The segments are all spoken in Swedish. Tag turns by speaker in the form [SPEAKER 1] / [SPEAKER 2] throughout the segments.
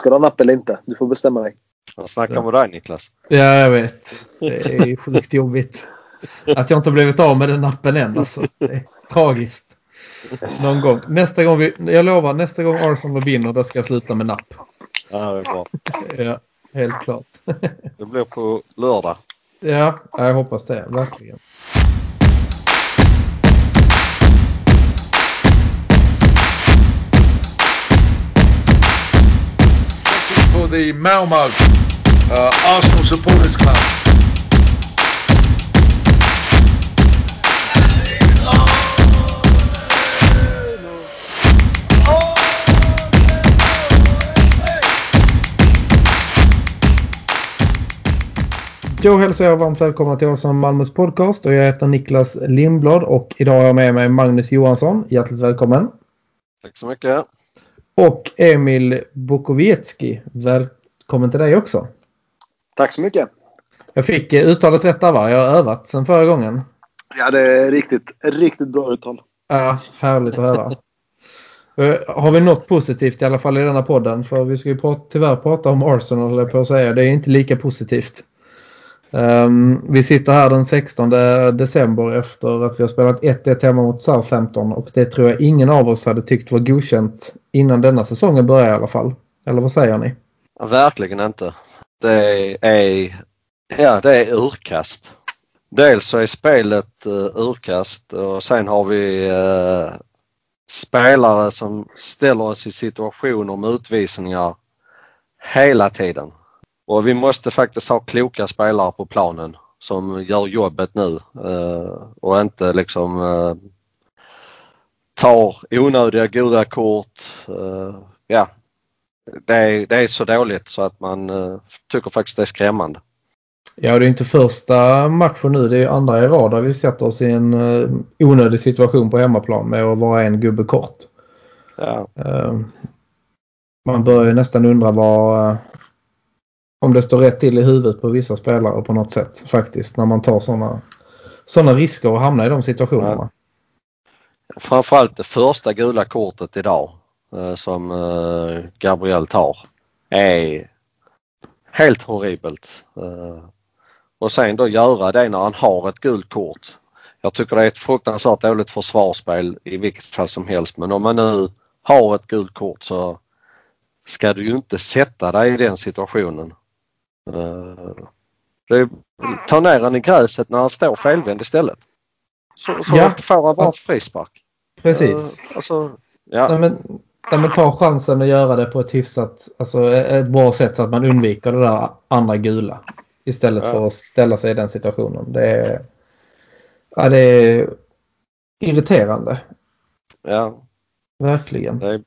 [SPEAKER 1] Ska du ha napp eller inte? Du får bestämma dig.
[SPEAKER 2] Jag snackar med dig Niklas.
[SPEAKER 3] Ja, jag vet. Det är sjukt jobbigt. Att jag inte blivit av med den nappen än alltså. Det är tragiskt. Någon gång. Nästa gång vi, jag lovar, nästa gång Arsenal vinner då ska jag sluta med napp.
[SPEAKER 2] Ja, det är bra.
[SPEAKER 3] Ja, helt klart.
[SPEAKER 2] Det blir på lördag.
[SPEAKER 3] Ja, jag hoppas det. Verkligen.
[SPEAKER 4] The Malmo uh, Arsenal Supporters Club.
[SPEAKER 3] Då hälsar jag varmt välkomna till oss som Malmös podcast och jag heter Niklas Lindblad och idag har jag med mig Magnus Johansson. Hjärtligt välkommen.
[SPEAKER 2] Tack så mycket.
[SPEAKER 3] Och Emil Bukowiecki. Välkommen till dig också.
[SPEAKER 1] Tack så mycket.
[SPEAKER 3] Jag fick eh, uttalet rätt där va? Jag har övat sen förra gången.
[SPEAKER 1] Ja, det är riktigt, riktigt bra uttal.
[SPEAKER 3] Ja, härligt att höra. Eh, Har vi något positivt i alla fall i denna podden? För vi ska ju tyvärr prata om Arsenal, eller på att säga. Det är inte lika positivt. Um, vi sitter här den 16 december efter att vi har spelat 1-1 hemma mot Southampton och det tror jag ingen av oss hade tyckt var godkänt innan denna säsongen börjar i alla fall. Eller vad säger ni?
[SPEAKER 2] Ja, verkligen inte. Det är, ja, det är urkast. Dels så är spelet uh, urkast och sen har vi uh, spelare som ställer oss i situationer med utvisningar hela tiden. Och vi måste faktiskt ha kloka spelare på planen som gör jobbet nu uh, och inte liksom uh, tar onödiga gula kort. Uh, ja, det är, det är så dåligt så att man tycker faktiskt det är skrämmande.
[SPEAKER 3] Ja, det är inte första matchen nu. Det är andra i rad där vi sätter oss i en onödig situation på hemmaplan med att vara en gubbe kort.
[SPEAKER 2] Ja.
[SPEAKER 3] Man börjar ju nästan undra vad, om det står rätt till i huvudet på vissa spelare på något sätt faktiskt när man tar sådana såna risker och hamnar i de situationerna.
[SPEAKER 2] Ja. Framförallt det första gula kortet idag eh, som eh, Gabriel tar är helt horribelt. Eh, och sen då göra det när han har ett gult kort. Jag tycker det är ett fruktansvärt dåligt försvarsspel i vilket fall som helst men om man nu har ett gult kort så ska du ju inte sätta dig i den situationen. Det, ta ner han i gräset när han står felvänd istället. Så, så
[SPEAKER 3] Ja.
[SPEAKER 2] får han bara frispark.
[SPEAKER 3] Precis.
[SPEAKER 2] Alltså, ja.
[SPEAKER 3] Nej, men, nej, men ta chansen att göra det på ett hyfsat, alltså ett bra sätt så att man undviker det där andra gula. Istället
[SPEAKER 2] Ja.
[SPEAKER 3] för att ställa sig i den situationen. Det är, ja, det är irriterande.
[SPEAKER 2] ja
[SPEAKER 3] Verkligen.
[SPEAKER 2] det är,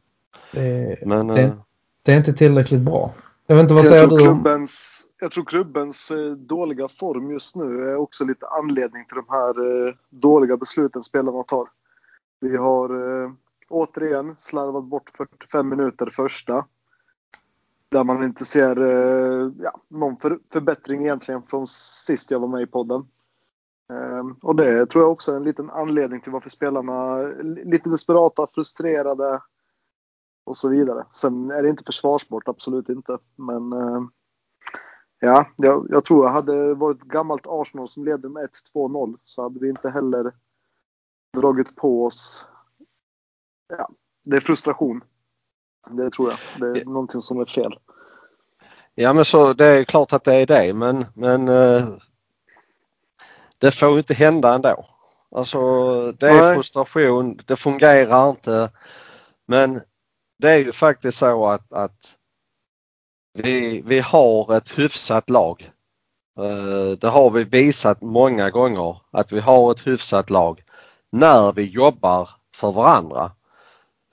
[SPEAKER 3] Det är,
[SPEAKER 2] men
[SPEAKER 3] det-
[SPEAKER 2] eh,
[SPEAKER 3] det är inte tillräckligt bra. Jag vet inte vad
[SPEAKER 1] Jag
[SPEAKER 3] säger du om...
[SPEAKER 1] klubbens, jag tror klubbens eh, dåliga form just nu är också lite anledning till de här eh, dåliga besluten spelarna tar. Vi har eh, återigen slarvat bort 45 minuter första. Där man inte ser ja, någon förbättring egentligen från sist jag var med i podden. Ehm, och det tror jag också är en liten anledning till varför spelarna är lite desperata, frustrerade och så vidare. Sen är det inte försvarsbart, absolut inte. Men eh, ja, jag, jag tror jag hade varit gammalt Arsenal som ledde med 1-2-0 så hade vi inte heller dragit på oss. Ja, det är frustration. Det tror jag. Det är någonting som är fel.
[SPEAKER 2] Ja men så det är klart att det är det men, men eh, det får inte hända ändå. Alltså det är
[SPEAKER 1] Nej.
[SPEAKER 2] frustration, det fungerar inte. Men det är ju faktiskt så att, att vi, vi har ett hyfsat lag. Eh, det har vi visat många gånger att vi har ett hyfsat lag när vi jobbar för varandra.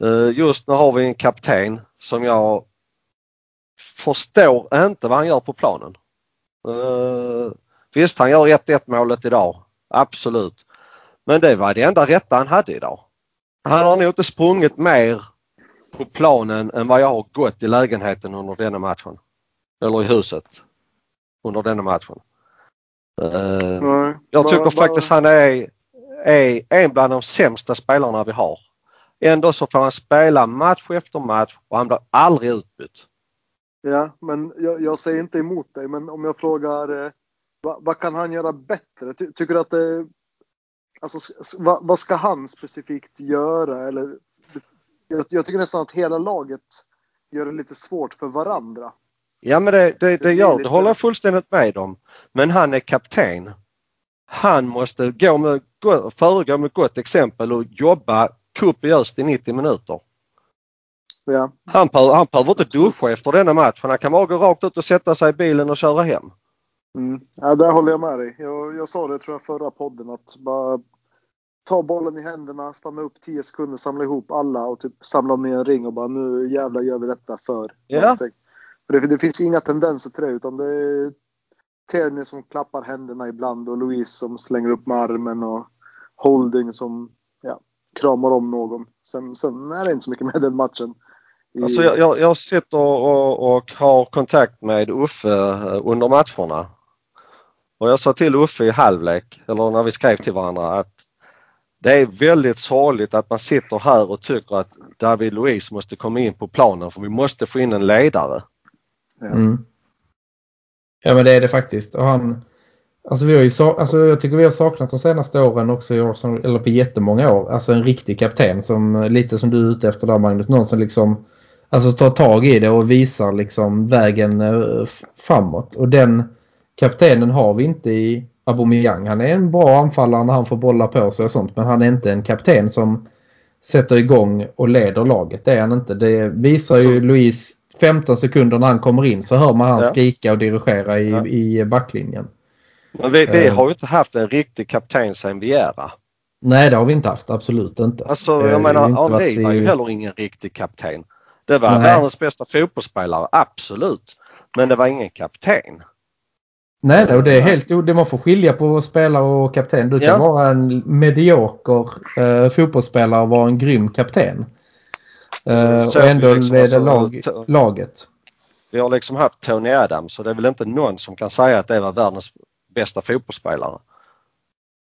[SPEAKER 2] Eh, just nu har vi en kapten som jag förstår inte vad han gör på planen. Eh, visst, han gör 1-1 målet idag. Absolut. Men det var det enda rätta han hade idag. Han har nog inte sprungit mer på planen än vad jag har gått i lägenheten under denna matchen. Eller i huset under denna matchen. Uh,
[SPEAKER 1] Nej.
[SPEAKER 2] jag tycker
[SPEAKER 1] vad-
[SPEAKER 2] faktiskt han är, är en bland de sämsta spelarna vi har. Ändå så får han spela match efter match och han blir aldrig utbytt.
[SPEAKER 1] Ja, men jag, jag säger inte emot dig, men om jag frågar eh, vad, vad kan han göra bättre? Ty, tycker du att det... Alltså, vad, vad ska han specifikt göra? Eller, jag, jag tycker nästan att hela laget gör det lite svårt för varandra.
[SPEAKER 2] Ja men det, det, det gör det håller jag fullständigt med om. Men han är kapten. Han måste gå med, gå- föregå med gott exempel och jobba kopiöst i 90 minuter.
[SPEAKER 1] Ja,
[SPEAKER 2] Han, behöver- han behöver inte duscha efter denna matchen. Han kan bara gå rakt ut och sätta sig i bilen och köra hem.
[SPEAKER 1] mm. ja där håller jag med dig. Jag, jag sa det tror jag förra podden att bara ta bollen i händerna, stanna upp 10 sekunder, samla ihop alla och typ samla dem i en ring och bara nu jävlar gör vi detta för
[SPEAKER 2] Ja.
[SPEAKER 1] någonting. För det, det finns inga tendenser till det utan det är Tierney som klappar händerna ibland och Louise som slänger upp med armen och Holding som ja, kramar om någon. Sen, sen är det inte så mycket med den matchen. I,
[SPEAKER 2] Alltså jag, jag, jag sitter och, och har kontakt med Uffe eh, under matcherna. Och jag sa till Uffe i halvlek, eller när vi skrev till varandra, att det är väldigt sorgligt att man sitter här och tycker att David Luiz måste komma in på planen för vi måste få in en ledare.
[SPEAKER 1] ja.
[SPEAKER 3] Mm. Ja men det är det faktiskt. Och han, alltså vi har ju sa- alltså jag tycker vi har saknat de senaste åren också eller på jättemånga år. Alltså en riktig kapten som lite som du är ute efter där Magnus. Någon som liksom alltså tar tag i det och visar liksom vägen eh, framåt. Och den kaptenen har vi inte i Aubameyang. Han är en bra anfallare när han får bollar på sig och sånt. Men han är inte en kapten som sätter igång och leder laget. Det är han inte. Det visar ju
[SPEAKER 2] Så-
[SPEAKER 3] Louise 15 sekunder när han kommer in så hör man han
[SPEAKER 2] Ja.
[SPEAKER 3] skrika och dirigera i,
[SPEAKER 2] Ja.
[SPEAKER 3] i backlinjen.
[SPEAKER 2] Men vi, vi
[SPEAKER 3] Eh.
[SPEAKER 2] har ju inte haft en riktig kapten sen Viera.
[SPEAKER 3] Nej det har vi inte haft. Absolut inte.
[SPEAKER 2] Alltså
[SPEAKER 3] Eh,
[SPEAKER 2] jag
[SPEAKER 3] har
[SPEAKER 2] menar Henri var ju heller ingen riktig kapten. Det var
[SPEAKER 3] Nej.
[SPEAKER 2] världens bästa fotbollsspelare, absolut. Men det var ingen kapten.
[SPEAKER 3] Nej, och det är helt det man får skilja på spelare och kapten. Du kan
[SPEAKER 2] Ja.
[SPEAKER 3] vara en medioker eh, fotbollsspelare och vara en grym kapten. Eh,
[SPEAKER 2] Så
[SPEAKER 3] och ändå
[SPEAKER 2] liksom,
[SPEAKER 3] leda
[SPEAKER 2] alltså,
[SPEAKER 3] lag, laget.
[SPEAKER 2] Vi har liksom haft Tony Adams och det är väl inte någon som kan säga att det var världens bästa fotbollsspelare.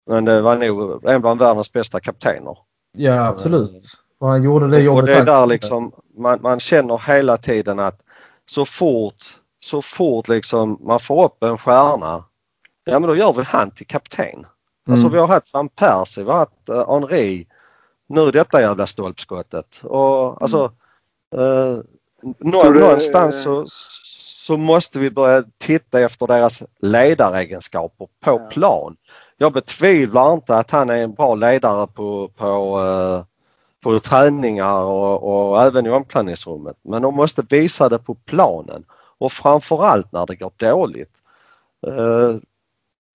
[SPEAKER 2] Men det var nog en bland världens bästa kaptener.
[SPEAKER 3] Ja, absolut. Och han gjorde det jobbet
[SPEAKER 2] och det är där liksom man, man känner hela tiden att så fort, så fort liksom man får upp en stjärna, ja men då gör vi han till kapten. Alltså
[SPEAKER 3] Mm.
[SPEAKER 2] vi har haft Van Persie, vi har haft uh, Henri, nu detta jävla stolpskottet. Och alltså eh, nå,
[SPEAKER 1] Tror du-
[SPEAKER 2] någonstans så, så måste vi börja titta efter deras ledaregenskaper på
[SPEAKER 1] Ja.
[SPEAKER 2] plan. Jag betvivlar inte att han är en bra ledare på, på, eh, på träningar och, och även i omklädningsrummet. Men de måste visa det på planen och framförallt när det går dåligt. Eh,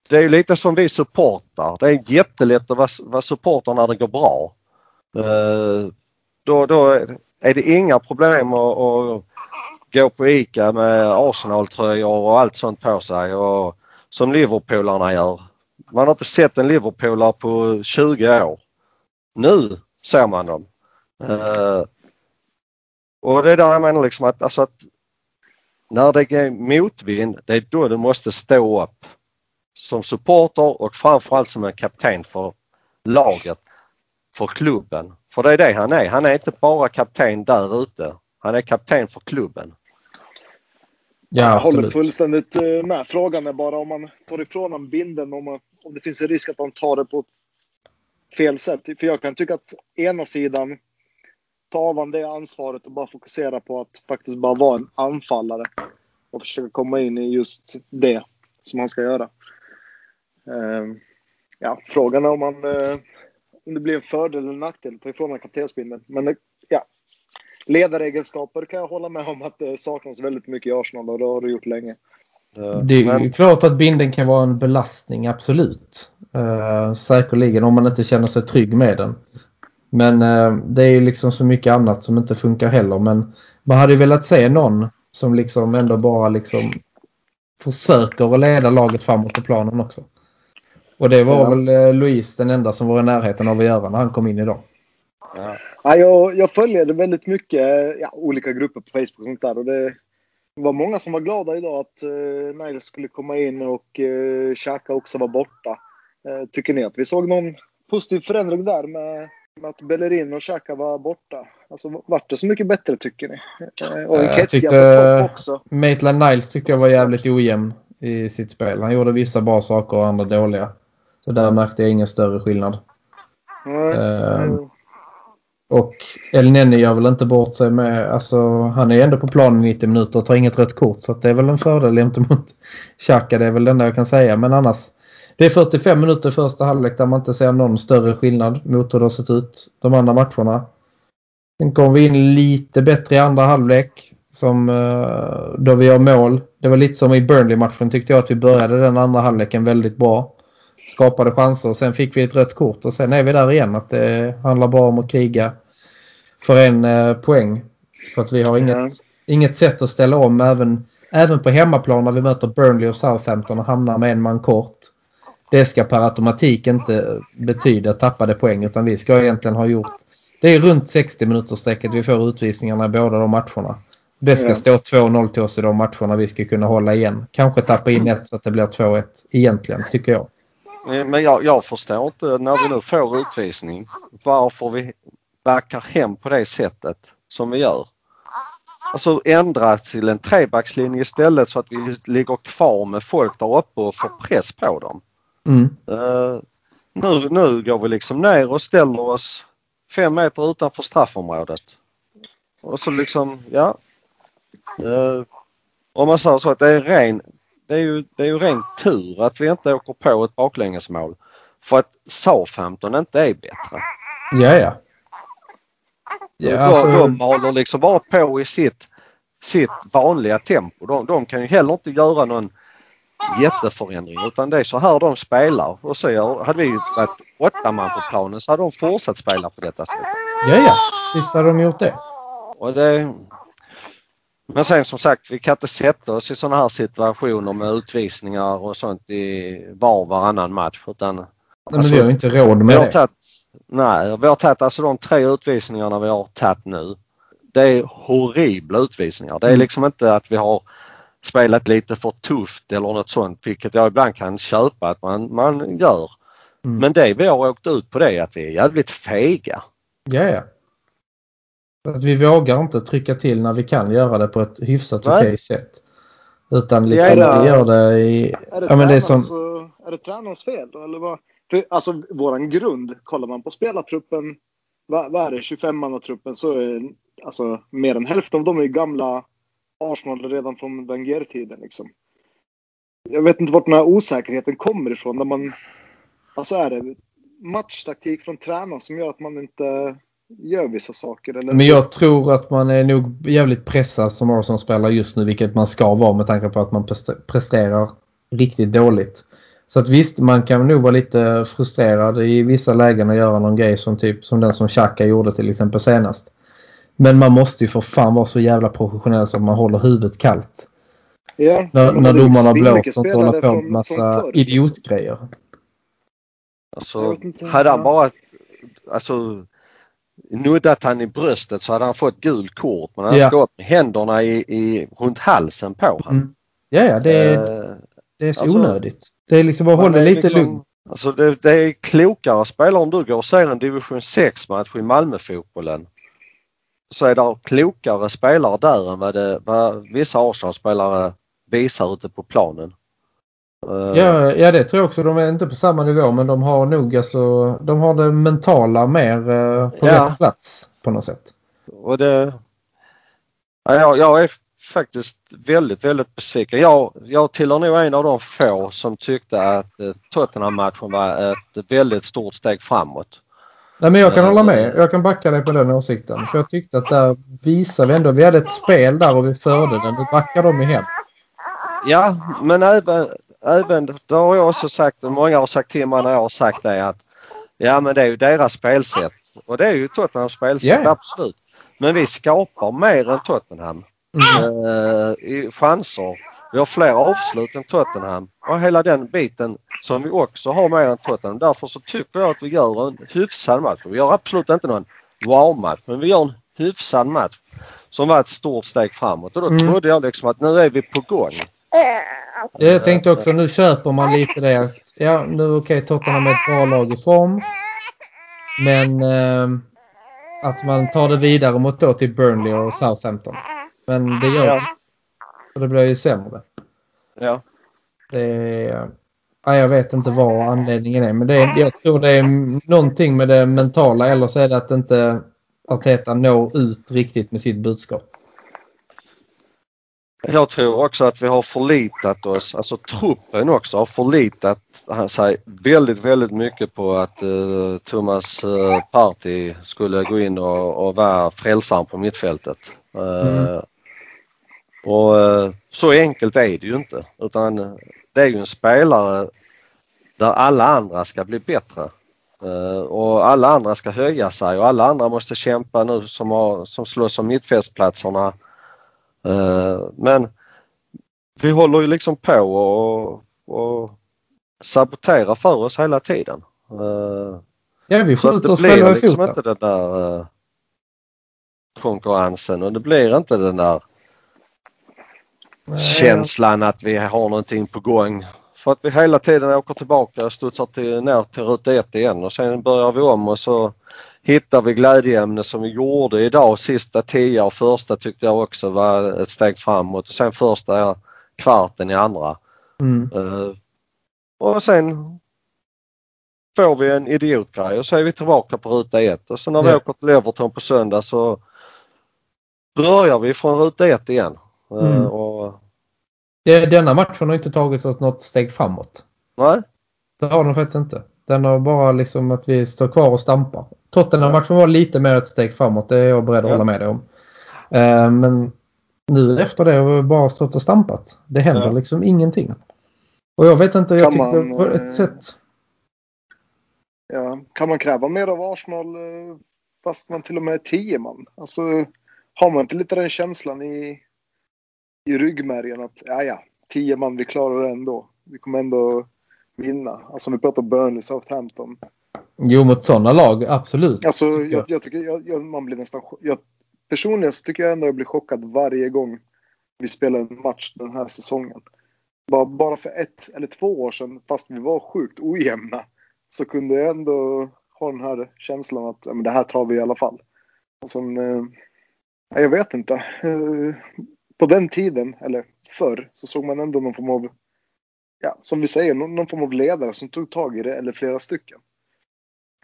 [SPEAKER 2] det är lite som vi supportar. Det är jättelätt att vara, supporter när det går bra. Eh, då, då är det inga problem att, att gå på ICA med Arsenal-tröjor och allt sånt på sig och som Liverpoolarna gör. Man har inte sett en Liverpoolare på 20 år. Nu ser man dem. Eh, och det är där jag menar liksom att, alltså att när det är motvind, det är då du måste stå upp som supporter och framförallt som en kapten för laget, för klubben. För det är det han är. Han är inte bara kapten där ute. Han är kapten för klubben.
[SPEAKER 3] Ja,
[SPEAKER 1] jag håller fullständigt eh, med. Frågan är bara om man tar ifrån honom binden, om, man, om det finns en risk att han tar det på fel sätt. För jag kan tycka att ena sidan tar man det ansvaret och bara fokusera på att faktiskt bara vara en anfallare och försöka komma in i just det som han ska göra. Eh, ja, frågan är om, man, eh, om det blir en fördel eller nackdel att ta ifrån honom kaptensbindeln. Men eh, ja, ledaregenskaper kan jag hålla med om att det saknas väldigt mycket i Arsenal och det har det gjort länge.
[SPEAKER 2] Eh,
[SPEAKER 3] Det är ju
[SPEAKER 2] Men,
[SPEAKER 3] klart att binden kan vara en belastning, absolut. Uh, säkerligen om man inte känner sig trygg med den. Men eh, det är ju liksom så mycket annat som inte funkar heller. Men man hade ju velat se någon som liksom ändå bara liksom försöker att leda laget framåt på planen också. Och det var
[SPEAKER 1] Ja.
[SPEAKER 3] väl eh, Louise den enda som var i närheten av att göra när han kom in idag.
[SPEAKER 2] ja.
[SPEAKER 1] Ja, jag, jag följer väldigt mycket ja, olika grupper på Facebook och sånt där. Och det var många som var glada idag att uh, Niles skulle komma in och uh, Xhaka också var borta. Eh, tycker ni att vi såg någon positiv förändring där med att Bellerin och Xhaka var borta? Alltså, vart det så mycket bättre tycker ni? Eh, Och Enketia
[SPEAKER 3] tyckte-
[SPEAKER 1] på topp också.
[SPEAKER 3] Maitland Niles tyckte jag var jävligt ojämn i sitt spel. Han gjorde vissa bra saker och andra dåliga. Så där märkte jag ingen större skillnad.
[SPEAKER 1] Nej.
[SPEAKER 3] Ehm,
[SPEAKER 1] Mm.
[SPEAKER 3] Och El Neni gör väl inte bort sig med, alltså han är ändå på planen i 90 minuter och tar inget rött kort så det är väl en fördel gentemot Xhaka. Det är väl det enda jag kan säga. Men annars, det är 45 minuter i första halvlek där man inte ser någon större skillnad mot hur det har sett ut de andra matcherna. Sen kom vi in lite bättre i andra halvlek som eh, då vi gör mål. Det var lite som i Burnley-matchen tyckte jag att vi började den andra halvleken väldigt bra. Skapade chanser och sen fick vi ett rött kort och sen är vi där igen att det handlar bara om att kriga för en eh, poäng. För att vi har inget,
[SPEAKER 1] Ja.
[SPEAKER 3] inget sätt att ställa om även, även på hemmaplan när vi möter Burnley och Southampton och hamnar med en man kort. Det ska per automatik inte betyda tappade poäng utan vi ska egentligen ha gjort det är runt 60 minuters strecket vi får utvisningarna i båda de matcherna. Det ska
[SPEAKER 1] Ja.
[SPEAKER 3] stå 2-0 till oss i de matcherna vi ska kunna hålla igen. Kanske tappa in ett så att det blir 2-1 egentligen tycker jag.
[SPEAKER 2] Men jag, jag förstår inte när vi nu får utvisning varför vi backar hem på det sättet som vi gör. Alltså ändra till en trebackslinje istället så att vi ligger kvar med folk där uppe och får press på dem.
[SPEAKER 3] Mm.
[SPEAKER 2] Eh, nu, nu går vi liksom ner och ställer oss fem meter utanför straffområdet. Och så liksom, ja. Uh, om man säger så att det är ren, det är ju, det är ju ren tur att vi inte åker på ett baklängesmål. För att Southampton inte är bättre.
[SPEAKER 3] Ja, ja. ja
[SPEAKER 2] de,
[SPEAKER 3] alltså,
[SPEAKER 2] de håller liksom bara på i sitt, sitt vanliga tempo. De, de kan ju heller inte göra någon jätteförändring utan det är så här de spelar. Och så gör, hade vi varit åtta man på planen så hade de fortsatt spela på detta sätt.
[SPEAKER 3] ja, ja. Visst har de gjort det.
[SPEAKER 2] Och det, men sen som sagt, vi kan inte sätta oss i sådana här situationer med utvisningar och sånt i var och varannan match. Utan,
[SPEAKER 3] Nej, men
[SPEAKER 2] Alltså,
[SPEAKER 3] vi har inte råd
[SPEAKER 2] vi
[SPEAKER 3] med
[SPEAKER 2] har
[SPEAKER 3] det.
[SPEAKER 2] tagit, nej, vi har tagit alltså de tre utvisningarna vi har tagit nu. Det är horribla utvisningar. Det är
[SPEAKER 3] Mm.
[SPEAKER 2] liksom inte att vi har spelat lite för tufft eller något sånt, vilket jag ibland kan köpa att man, man gör.
[SPEAKER 3] Mm.
[SPEAKER 2] Men det vi har åkt ut på det är att vi är jävligt fega.
[SPEAKER 3] Ja, ja. Att vi vågar inte trycka till när vi kan göra det på ett hyfsat okej sätt. Utan liksom
[SPEAKER 2] Ja,
[SPEAKER 3] vi gör det i...
[SPEAKER 1] Är det,
[SPEAKER 3] Ja, men det är som...
[SPEAKER 1] så- är det tränarens fel då? Eller vad? För, alltså våran grund, kollar man på spelartruppen, vad, vad är det, 25-mannatruppen så är alltså mer än hälften av dem är gamla Arsenal redan från Wenger-tiden liksom. Jag vet inte vart den här osäkerheten kommer ifrån. När man, alltså är det matchtaktik från tränaren som gör att man inte gör vissa saker? Eller?
[SPEAKER 3] Men jag tror att man är nog jävligt pressad som Arsenal-spelare just nu, vilket man ska vara med tanke på att man presterar riktigt dåligt. Så att visst, man kan nog vara lite frustrerad i vissa lägen och göra någon grej som typ som den som Xhaka gjorde till exempel senast. Men man måste ju för fan vara så jävla professionell så att man håller huvudet kallt.
[SPEAKER 1] ja,
[SPEAKER 3] När, när domarna blåser och inte håller på med massa
[SPEAKER 1] liksom.
[SPEAKER 3] idiotgrejer.
[SPEAKER 2] Alltså, hade han bara alltså, nuddat han i bröstet så hade han fått gult kort. Men han
[SPEAKER 3] Ja.
[SPEAKER 2] ska upp med händerna i, i, runt halsen på honom.
[SPEAKER 3] Mm. Ja, ja, det är,
[SPEAKER 2] Eh,
[SPEAKER 3] det är så
[SPEAKER 2] alltså,
[SPEAKER 3] onödigt. Det är liksom att
[SPEAKER 2] man
[SPEAKER 3] hålla
[SPEAKER 2] är
[SPEAKER 3] lite
[SPEAKER 2] liksom-
[SPEAKER 3] lugnt.
[SPEAKER 2] Alltså det, det är klokare spelare om du går och ser en division 6-match i Malmöfotbollen. Så är det klokare spelare där än vad, det, vad vissa Arsenal-spelare visar ute på planen. Eh,
[SPEAKER 3] Ja, ja, det tror jag också. De är inte på samma nivå men de har nog alltså, de har det mentala mer eh, på
[SPEAKER 2] Ja.
[SPEAKER 3] rätt plats på något sätt.
[SPEAKER 2] Och det... Ja, jag, är faktiskt väldigt, väldigt besviken. Jag, jag tillhör nog en av de få som tyckte att eh, Tottenham-matchen var ett väldigt stort steg framåt.
[SPEAKER 3] Nej, men jag kan
[SPEAKER 2] Eh,
[SPEAKER 3] hålla med. Jag kan backa dig på den åsikten. För jag tyckte att där visar vi ändå. Vi hade ett spel där och vi förde den. Nu backar de hem.
[SPEAKER 2] Ja, men även, även det har jag också sagt och många har sagt till mig när jag har sagt det att ja men det är ju deras spelsätt och det är ju Tottenhams spelsätt
[SPEAKER 3] Ja.
[SPEAKER 2] absolut. Men vi skapar mer än Tottenham
[SPEAKER 3] Mm.
[SPEAKER 2] eh, i chanser. Vi har fler avslut än Tottenham och hela den biten som vi också har mer än Tottenham. Därför så tycker jag att vi gör en hyfsad match. Vi gör absolut inte någon wow-match men vi gör en hyfsad match som var ett stort steg framåt och då
[SPEAKER 3] Mm.
[SPEAKER 2] trodde jag liksom att nu är vi på gång.
[SPEAKER 3] Jag tänkte också nu köper man lite det. Ja, nu okej Tottenham är ett bra lag i form. Men eh, att man tar det vidare mot då till Burnley och Southampton. Men det gör
[SPEAKER 1] Ja.
[SPEAKER 3] Och det blir ju sämre.
[SPEAKER 2] Ja.
[SPEAKER 3] Det är, ja, jag vet inte vad anledningen är men det är, jag tror det är någonting med det mentala eller så är det att inte Arteta når ut riktigt med sitt budskap.
[SPEAKER 2] Jag tror också att vi har förlitat oss, alltså truppen också har förlitat sig väldigt, väldigt mycket på att eh, Thomas uh, Party skulle gå in och, och vara frälsaren på mittfältet. Eh,
[SPEAKER 3] Mm.
[SPEAKER 2] Och eh, så enkelt är det ju inte utan det är ju en spelare där alla andra ska bli bättre. Eh, och alla andra ska höja sig och alla andra måste kämpa nu som, har, som slåss om mittfältsplatserna. Eh, men vi håller ju liksom på och, och sabotera för oss hela tiden. Eh,
[SPEAKER 3] Ja, vi skjuter
[SPEAKER 2] det
[SPEAKER 3] oss själva
[SPEAKER 2] blir liksom inte den där eh, konkurrensen och det blir inte den där känslan att vi har någonting på gång. För att vi hela tiden åker tillbaka och studsar till, ner till ruta ett igen och sen börjar vi om och så hittar vi glädjeämne som vi gjorde idag. Sista tio och första tyckte jag också var ett steg framåt och sen första kvarten i andra.
[SPEAKER 3] Mm.
[SPEAKER 2] Eh, och sen får vi en idiotgrej och så är vi tillbaka på ruta ett och så när vi
[SPEAKER 3] Ja.
[SPEAKER 2] åker till Everton på söndag så börjar vi från ruta ett igen. Eh,
[SPEAKER 3] Mm.
[SPEAKER 2] och,
[SPEAKER 3] Det, denna matchen har inte tagit oss något steg framåt.
[SPEAKER 2] nej,
[SPEAKER 3] Det har den faktiskt inte. Den har bara liksom att vi står kvar och stampar. Tottenham-matchen var lite mer ett steg framåt. Det är jag beredd att
[SPEAKER 2] Ja.
[SPEAKER 3] hålla med dig om. Eh, men nu efter det har vi bara stått och stampat. Det händer
[SPEAKER 2] Ja.
[SPEAKER 3] liksom ingenting. Och jag vet inte, jag
[SPEAKER 1] Kan
[SPEAKER 3] tycker
[SPEAKER 1] man,
[SPEAKER 3] på
[SPEAKER 1] eh,
[SPEAKER 3] ett sätt.
[SPEAKER 1] Ja, kan man kräva mer av Arsenal eh, fast man till och med är tio man? Alltså, har man inte lite den känslan i, i ryggmärgen att ja, ja, tio man, vi klarar det ändå. Vi kommer ändå vinna. Alltså vi pratar Burnley, Southampton.
[SPEAKER 3] Jo, mot sådana lag, absolut.
[SPEAKER 1] Alltså
[SPEAKER 3] tycker jag.
[SPEAKER 1] jag, jag tycker, jag, jag, man blir nästan jag, Personligen så tycker jag ändå jag blir chockad varje gång vi spelar en match den här säsongen. Bara, bara för ett eller två år sedan, fast vi var sjukt ojämna, så kunde jag ändå ha den här känslan att ja, men det här tar vi i alla fall. Och sen, eh, ja, jag vet inte. Eh, på den tiden, eller förr, så såg man ändå någon form av, ja, som vi säger, någon, någon form av ledare som tog tag i det, eller flera stycken.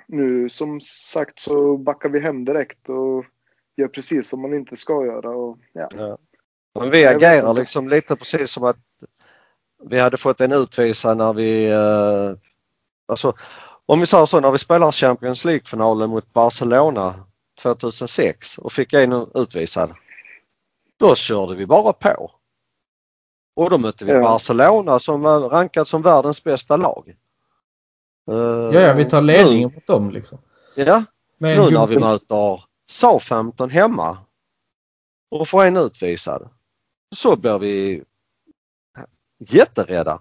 [SPEAKER 1] Nu som sagt så backar vi hem direkt och gör precis som man inte ska göra. Och, ja.
[SPEAKER 2] Ja. Men vi agerar liksom lite precis som att vi hade fått en utvisad när vi... Eh, alltså, om vi säger så, när vi spelar Champions League-finalen mot Barcelona 2006 och fick en utvisad. Då körde vi bara på. Och då mötte vi
[SPEAKER 1] Ja.
[SPEAKER 2] Barcelona som var rankat som världens bästa lag. Eh,
[SPEAKER 3] Ja, ja, vi tar ledningen mot dem liksom.
[SPEAKER 2] Ja,
[SPEAKER 3] Men
[SPEAKER 2] nu när vi möter Southampton hemma och får en utvisad så blir vi jätterädda.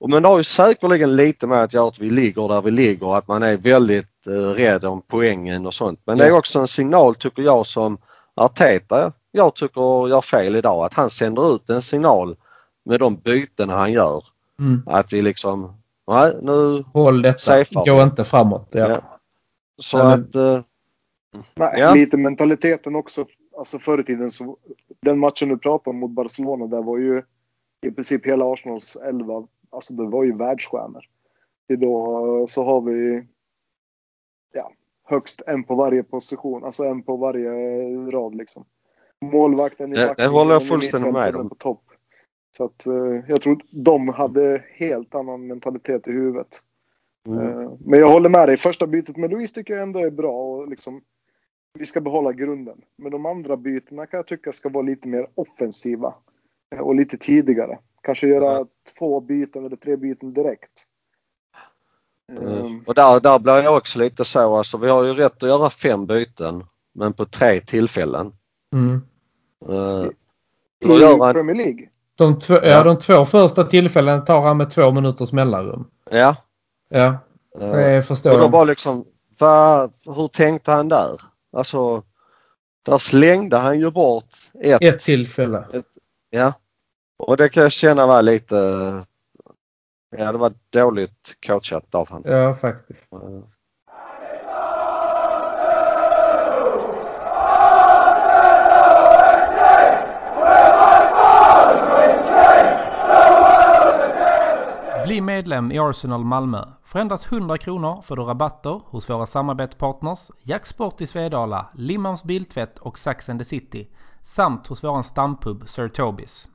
[SPEAKER 2] Och Men det har ju säkerligen lite med att göra att vi ligger där vi ligger att man är väldigt eh, rädd om poängen och sånt. Men det är också en signal tycker jag som Arteta, jag tycker gör fel idag. Att han sänder ut en signal med de byten han gör.
[SPEAKER 3] Mm.
[SPEAKER 2] Att vi liksom, nej nu
[SPEAKER 3] Håll detta,
[SPEAKER 2] Safear.
[SPEAKER 3] gå inte framåt. Ja.
[SPEAKER 2] Ja. så
[SPEAKER 3] men-
[SPEAKER 2] att eh,
[SPEAKER 1] Nej,
[SPEAKER 2] Ja.
[SPEAKER 1] lite mentaliteten också. Alltså förr i tiden så, den matchen du pratar om mot Barcelona, där var ju i princip hela Arsenals elva, alltså det var ju världsstjärnor. Idag så har vi ja, högst en på varje position, alltså en på varje rad liksom. Målvakten i
[SPEAKER 2] Det- det håller jag fullständigt med om.
[SPEAKER 1] på topp. Så att eh, jag tror de hade helt annan mentalitet i huvudet.
[SPEAKER 2] mm,
[SPEAKER 1] Eh, Men jag håller med dig. Första bytet med Louise tycker jag ändå är bra. Och liksom, vi ska behålla grunden. Men de andra bytena kan jag tycka ska vara lite mer offensiva. eh, Och lite tidigare. Kanske göra
[SPEAKER 2] Ja.
[SPEAKER 1] två byten eller tre byten direkt.
[SPEAKER 2] Eh,
[SPEAKER 1] Um,
[SPEAKER 2] Och där, där blir jag också lite så, alltså vi har ju rätt att göra fem byten men på tre tillfällen.
[SPEAKER 3] Mm.
[SPEAKER 2] Uh,
[SPEAKER 1] I
[SPEAKER 2] han,
[SPEAKER 1] Premier League.
[SPEAKER 3] De, två, ja.
[SPEAKER 2] Ja.
[SPEAKER 3] de två första tillfällen tar han med två minuters mellanrum.
[SPEAKER 2] ja.
[SPEAKER 3] Ja,
[SPEAKER 2] eh,
[SPEAKER 3] det förstår
[SPEAKER 2] och då bara liksom, vad, hur tänkte han där? Alltså, där slängde han ju bort ett,
[SPEAKER 3] Ett tillfälle.
[SPEAKER 2] ja. Och det kan jag känna var lite, Ja, det var dåligt coachat av honom.
[SPEAKER 3] Ja, faktiskt.
[SPEAKER 2] Ja.
[SPEAKER 5] Bli medlem i Arsenal Malmö. För endast 100 kronor får du rabatter hos våra samarbetspartners Jacksport i Svedala, Limmans Biltvätt och Sax and the City samt hos våran stampub Sir Tobis.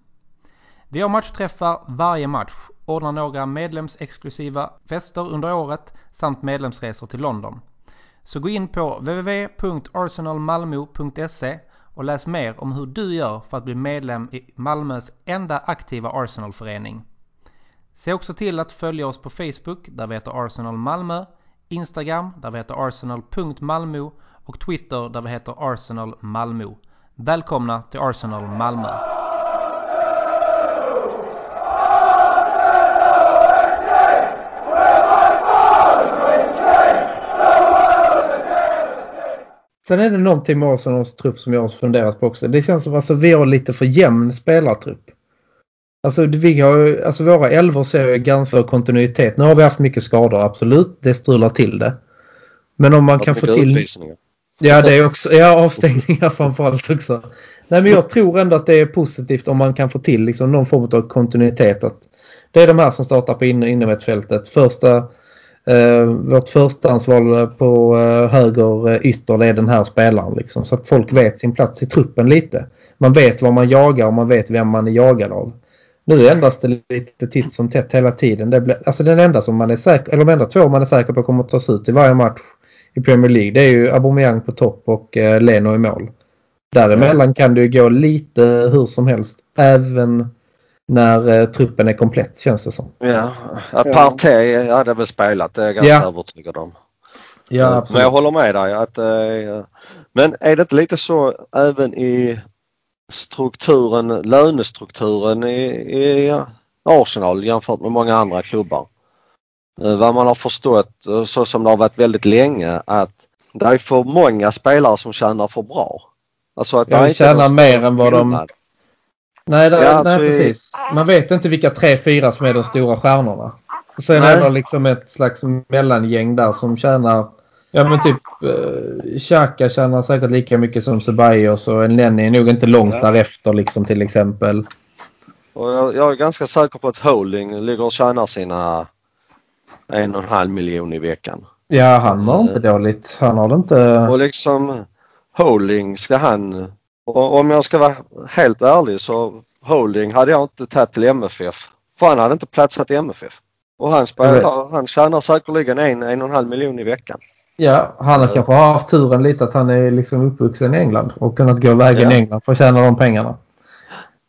[SPEAKER 5] Vi har matchträffar varje match ordnar några medlemsexklusiva fester under året samt medlemsresor till London. Så gå in på www.arsenalmalmo.se och läs mer om hur du gör för att bli medlem i Malmös enda aktiva Arsenalförening. Se också till att följa oss på Facebook där vi heter Arsenal Malmö, Instagram där vi heter arsenal.malmo och Twitter där vi heter Arsenal Malmö. Välkomna till Arsenal Malmö!
[SPEAKER 3] Sen är det någonting med Arsenals trupp som jag har funderat på också. Det känns som att alltså, vi har lite för jämn spelartrupp. Alltså, vi har, alltså våra elvor ser ganska kontinuitet. Nu har vi haft mycket skador, absolut. Det strular till det. Men om man kan få till... Ja, det är också. Ja, avstängningar framförallt också. Nej, men jag tror ändå att det är positivt om man kan få till liksom någon form av kontinuitet. Att det är de här som startar på in innermittfältet. Första, eh, vårt förstahandsval på eh, höger eh, ytter det är den här spelaren. Liksom, så att folk vet sin plats i truppen lite. Man vet vad man jagar och man vet vem man är jagad av. Nu ändras det lite titt som tätt hela tiden. Det blir, alltså den enda som man är säker, eller de enda två man är säker på kommer att tas ut i varje match i Premier League. Det är ju Aubameyang på topp och eh, Leno i mål. Däremellan kan det ju gå lite hur som helst. Även när eh, truppen är komplett känns det som.
[SPEAKER 2] Ja, ja Partey hade väl spelat, det är jag ganska
[SPEAKER 3] Ja.
[SPEAKER 2] övertygad om.
[SPEAKER 3] Ja,
[SPEAKER 2] men
[SPEAKER 3] absolut.
[SPEAKER 2] jag håller med dig att eh, Men är det inte lite så även i strukturen, lönestrukturen i, i Arsenal jämfört med många andra klubbar? Eh, vad man har förstått, så som det har varit väldigt länge, att det är för många spelare som tjänar för bra. Alltså att
[SPEAKER 3] Ja, de tjänar mer än vad de-. Nej, det,
[SPEAKER 2] Ja,
[SPEAKER 3] nej
[SPEAKER 2] alltså i-
[SPEAKER 3] precis. Man vet inte vilka tre, fyra som är de stora stjärnorna. Och sen
[SPEAKER 2] Nej.
[SPEAKER 3] är det liksom ett slags mellangäng där som tjänar Ja men typ eh, Xhaka tjänar säkert lika mycket som Ceballos och en Lenny är nog inte långt
[SPEAKER 2] Ja.
[SPEAKER 3] därefter liksom till exempel.
[SPEAKER 2] Och jag, jag är ganska säker på att Holding ligger och tjänar sina en och en halv miljon i veckan.
[SPEAKER 3] Ja han har inte dåligt. Han har det inte...
[SPEAKER 2] Och liksom Holding ska han, och om jag ska vara helt ärlig så Holding hade jag inte tagit till MFF. För han hade inte platsat i MFF. Och han spelar, han tjänar säkerligen en, en och en halv miljon i veckan.
[SPEAKER 3] Ja, han har kanske haft turen lite att han är liksom uppvuxen i England och kunnat gå vägen
[SPEAKER 2] Ja.
[SPEAKER 3] i England för att tjäna de pengarna.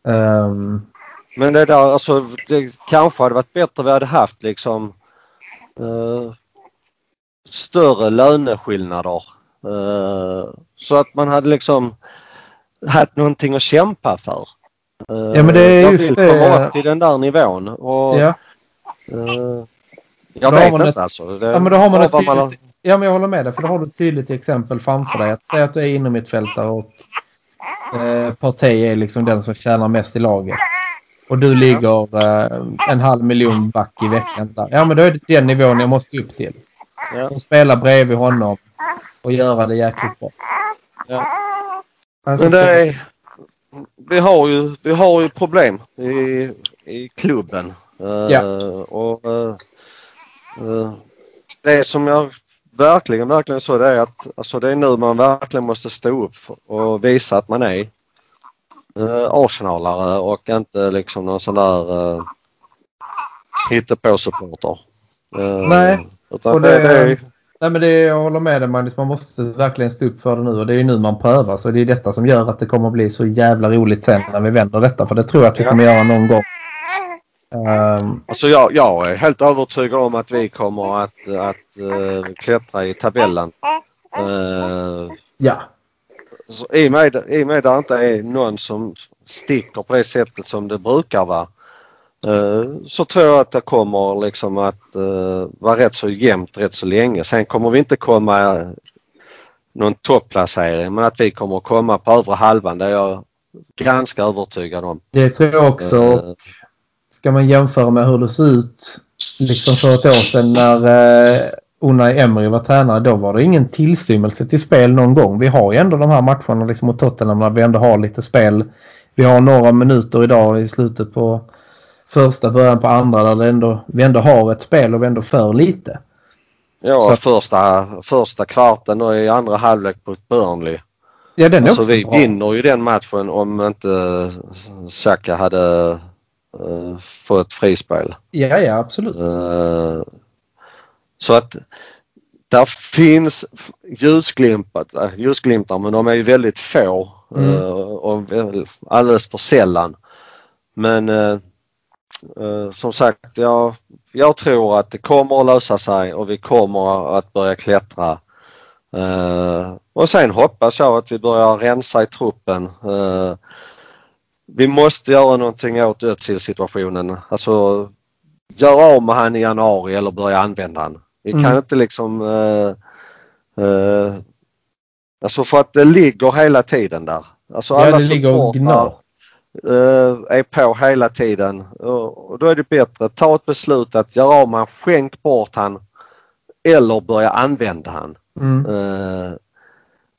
[SPEAKER 3] Ehm,
[SPEAKER 2] Men det där, alltså det kanske hade varit bättre vi hade haft liksom eh, större löneskillnader. Eh, så att man hade liksom haft någonting att kämpa för. Eh,
[SPEAKER 3] Ja, men det är
[SPEAKER 2] jag
[SPEAKER 3] just
[SPEAKER 2] vill
[SPEAKER 3] det.
[SPEAKER 2] komma upp till den där nivån och
[SPEAKER 3] ja.
[SPEAKER 2] eh, jag
[SPEAKER 3] Då
[SPEAKER 2] vet
[SPEAKER 3] man
[SPEAKER 2] inte
[SPEAKER 3] ett-
[SPEAKER 2] alltså. Det,
[SPEAKER 3] Ja, men då har man ett
[SPEAKER 2] vad har-
[SPEAKER 3] tydligt, ja, men jag håller med dig. För då har du ett tydligt exempel framför dig. Att säga att du är inom mitt fältare och eh, Partey är liksom den som tjänar mest i laget. Och du ligger eh, en halv miljon back i veckan. Där. Ja, men då är det den nivån jag måste upp till.
[SPEAKER 2] Ja.
[SPEAKER 3] Och spela bredvid honom och göra det jäkligt bra.
[SPEAKER 2] Ja.
[SPEAKER 3] Alltså,
[SPEAKER 2] Men det är, vi har ju, vi har ju problem i, i klubben. Eh,
[SPEAKER 3] Ja.
[SPEAKER 2] Och eh, eh, det som jag verkligen, verkligen så det är att alltså det är nu man verkligen måste stå upp och visa att man är uh, Arsenalare och inte liksom någon sån där uh, hittepå-supporter. Eh,
[SPEAKER 3] Nej,
[SPEAKER 2] Utan
[SPEAKER 3] och
[SPEAKER 2] det,
[SPEAKER 3] det-
[SPEAKER 2] det är,
[SPEAKER 3] Nej men det, jag håller med dig Magnus. Man måste verkligen stå upp för det nu och det är ju nu man prövar. Så det är detta som gör att det kommer bli så jävla roligt sen när vi vänder detta. För det tror jag att vi kommer göra någon gång. Ehm,
[SPEAKER 2] Alltså jag, jag är helt övertygad om att vi kommer att, att eh, klättra i tabellen. Uh,
[SPEAKER 3] ja.
[SPEAKER 2] så i, och med, I med det inte är någon som sticker på det sättet som det brukar vara så tror jag att det kommer liksom att eh, vara rätt så jämnt rätt så länge. Sen kommer vi inte komma någon topplacering men att vi kommer komma på övre halvan det är jag ganska övertygad om.
[SPEAKER 3] Det tror jag också.
[SPEAKER 2] Eh,
[SPEAKER 3] Ska man jämföra med hur det såg ut liksom för ett år sedan när eh, Unai Emery var tränare. Då var det ingen tillstymmelse till spel någon gång. Vi har ju ändå de här matcherna liksom mot Tottenham när vi ändå har lite spel. Vi har några minuter idag i slutet på första början på andra där det ändå, vi ändå har ett spel och vi ändå för lite.
[SPEAKER 2] Ja,
[SPEAKER 3] Så
[SPEAKER 2] första, första kvarten och i andra halvlek på ett Burnley.
[SPEAKER 3] Ja den är
[SPEAKER 2] Alltså
[SPEAKER 3] också
[SPEAKER 2] vi
[SPEAKER 3] bra.
[SPEAKER 2] vinner ju den matchen om inte Xhaka hade eh, fått frispel.
[SPEAKER 3] Ja, ja absolut.
[SPEAKER 2] Eh, så att där finns ljusglimtar, äh, ljusglimtar men de är ju väldigt få
[SPEAKER 3] Mm.
[SPEAKER 2] eh, och alldeles för sällan. Men eh, eh, som sagt, jag, jag tror att det kommer att lösa sig och vi kommer att börja klättra. Eh, och sen hoppas jag att vi börjar rensa i truppen. Eh, vi måste göra någonting åt Özil-situationen. Alltså göra av med han i januari eller börja använda han. Vi kan
[SPEAKER 3] Mm.
[SPEAKER 2] inte liksom eh, eh, Alltså för att det ligger hela tiden där. Alltså
[SPEAKER 3] Ja,
[SPEAKER 2] alla
[SPEAKER 3] det ligger och gnar.
[SPEAKER 2] Eh, är på hela tiden och, då är det bättre att ta ett beslut att göra av med han, skänk bort han eller börja använda han.
[SPEAKER 3] Mm.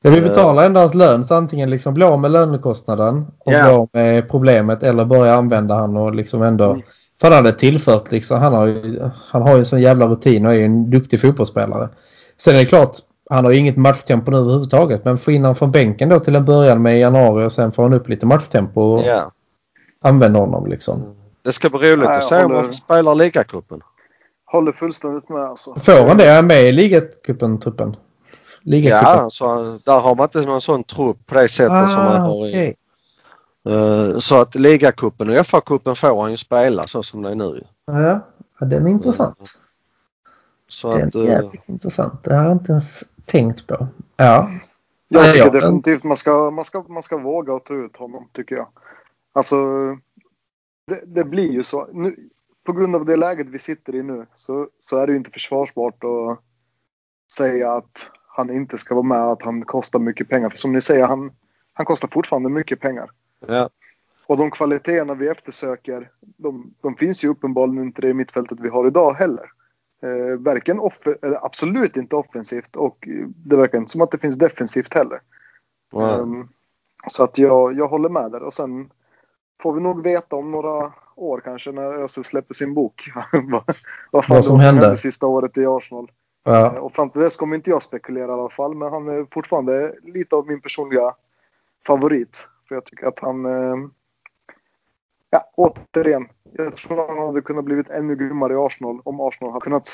[SPEAKER 3] Ja, vi
[SPEAKER 2] Eh.
[SPEAKER 3] betalar ändå hans lön så antingen liksom bli av med lönekostnaden och
[SPEAKER 2] Ja.
[SPEAKER 3] bli av med problemet eller börja använda han och liksom ändå
[SPEAKER 2] Mm.
[SPEAKER 3] för han hade tillfört liksom han har ju, han har ju en sån jävla rutin och är ju en duktig fotbollsspelare. Sen är det klart han har ju inget matchtempo nu överhuvudtaget men få in han från bänken då till en början med i januari och sen får han upp lite matchtempo och
[SPEAKER 2] ja.
[SPEAKER 3] använda honom liksom.
[SPEAKER 2] Det ska bli roligt att se om han spelar ligacupen.
[SPEAKER 1] Håller fullständigt med alltså.
[SPEAKER 3] Får han det? Är han med i ligacupen-truppen? Ligacupen?
[SPEAKER 2] Ja, så där har man inte någon sån trupp på det sättet som man
[SPEAKER 3] Ah,
[SPEAKER 2] har i
[SPEAKER 3] okej.
[SPEAKER 2] Eh, Så att ligacupen och FA-cupen får han ju spela så som det är nu.
[SPEAKER 3] Ja, ja, den är intressant.
[SPEAKER 2] Så
[SPEAKER 3] Den
[SPEAKER 2] att,
[SPEAKER 3] är
[SPEAKER 2] eh,
[SPEAKER 3] jävligt intressant. Det har jag inte ens tänkt på. Ja.
[SPEAKER 1] Jag tycker
[SPEAKER 3] ja,
[SPEAKER 1] definitivt man ska, man, ska, man ska våga och ta ut honom, tycker jag. Alltså, det, det blir ju så. Nu, på grund av det läget vi sitter i nu så, så är det ju inte försvarsbart att säga att han inte ska vara med, att han kostar mycket pengar. För som ni säger, han, han kostar fortfarande mycket pengar.
[SPEAKER 2] ja,
[SPEAKER 1] Och de kvaliteterna vi eftersöker, de, de finns ju uppenbarligen inte i det mittfältet vi har idag heller. Eh, varken eller absolut inte offensivt och eh, det verkar inte som att det finns defensivt heller.
[SPEAKER 2] ja.
[SPEAKER 1] Ehm, så att jag, jag håller med där. Och sen får vi nog veta om några år kanske när Özil släpper sin bok. vad, vad fan
[SPEAKER 3] Vad som
[SPEAKER 1] som
[SPEAKER 3] hände.
[SPEAKER 1] hände sista året i Arsenal.
[SPEAKER 3] ja.
[SPEAKER 1] Eh, Och fram till dess kommer inte jag spekulera i alla fall. Men han är fortfarande lite av min personliga favorit. För jag tycker att han... eh, Ja, återigen. Jag tror han hade kunnat blivit ännu grymmare i Arsenal om Arsenal hade kunnat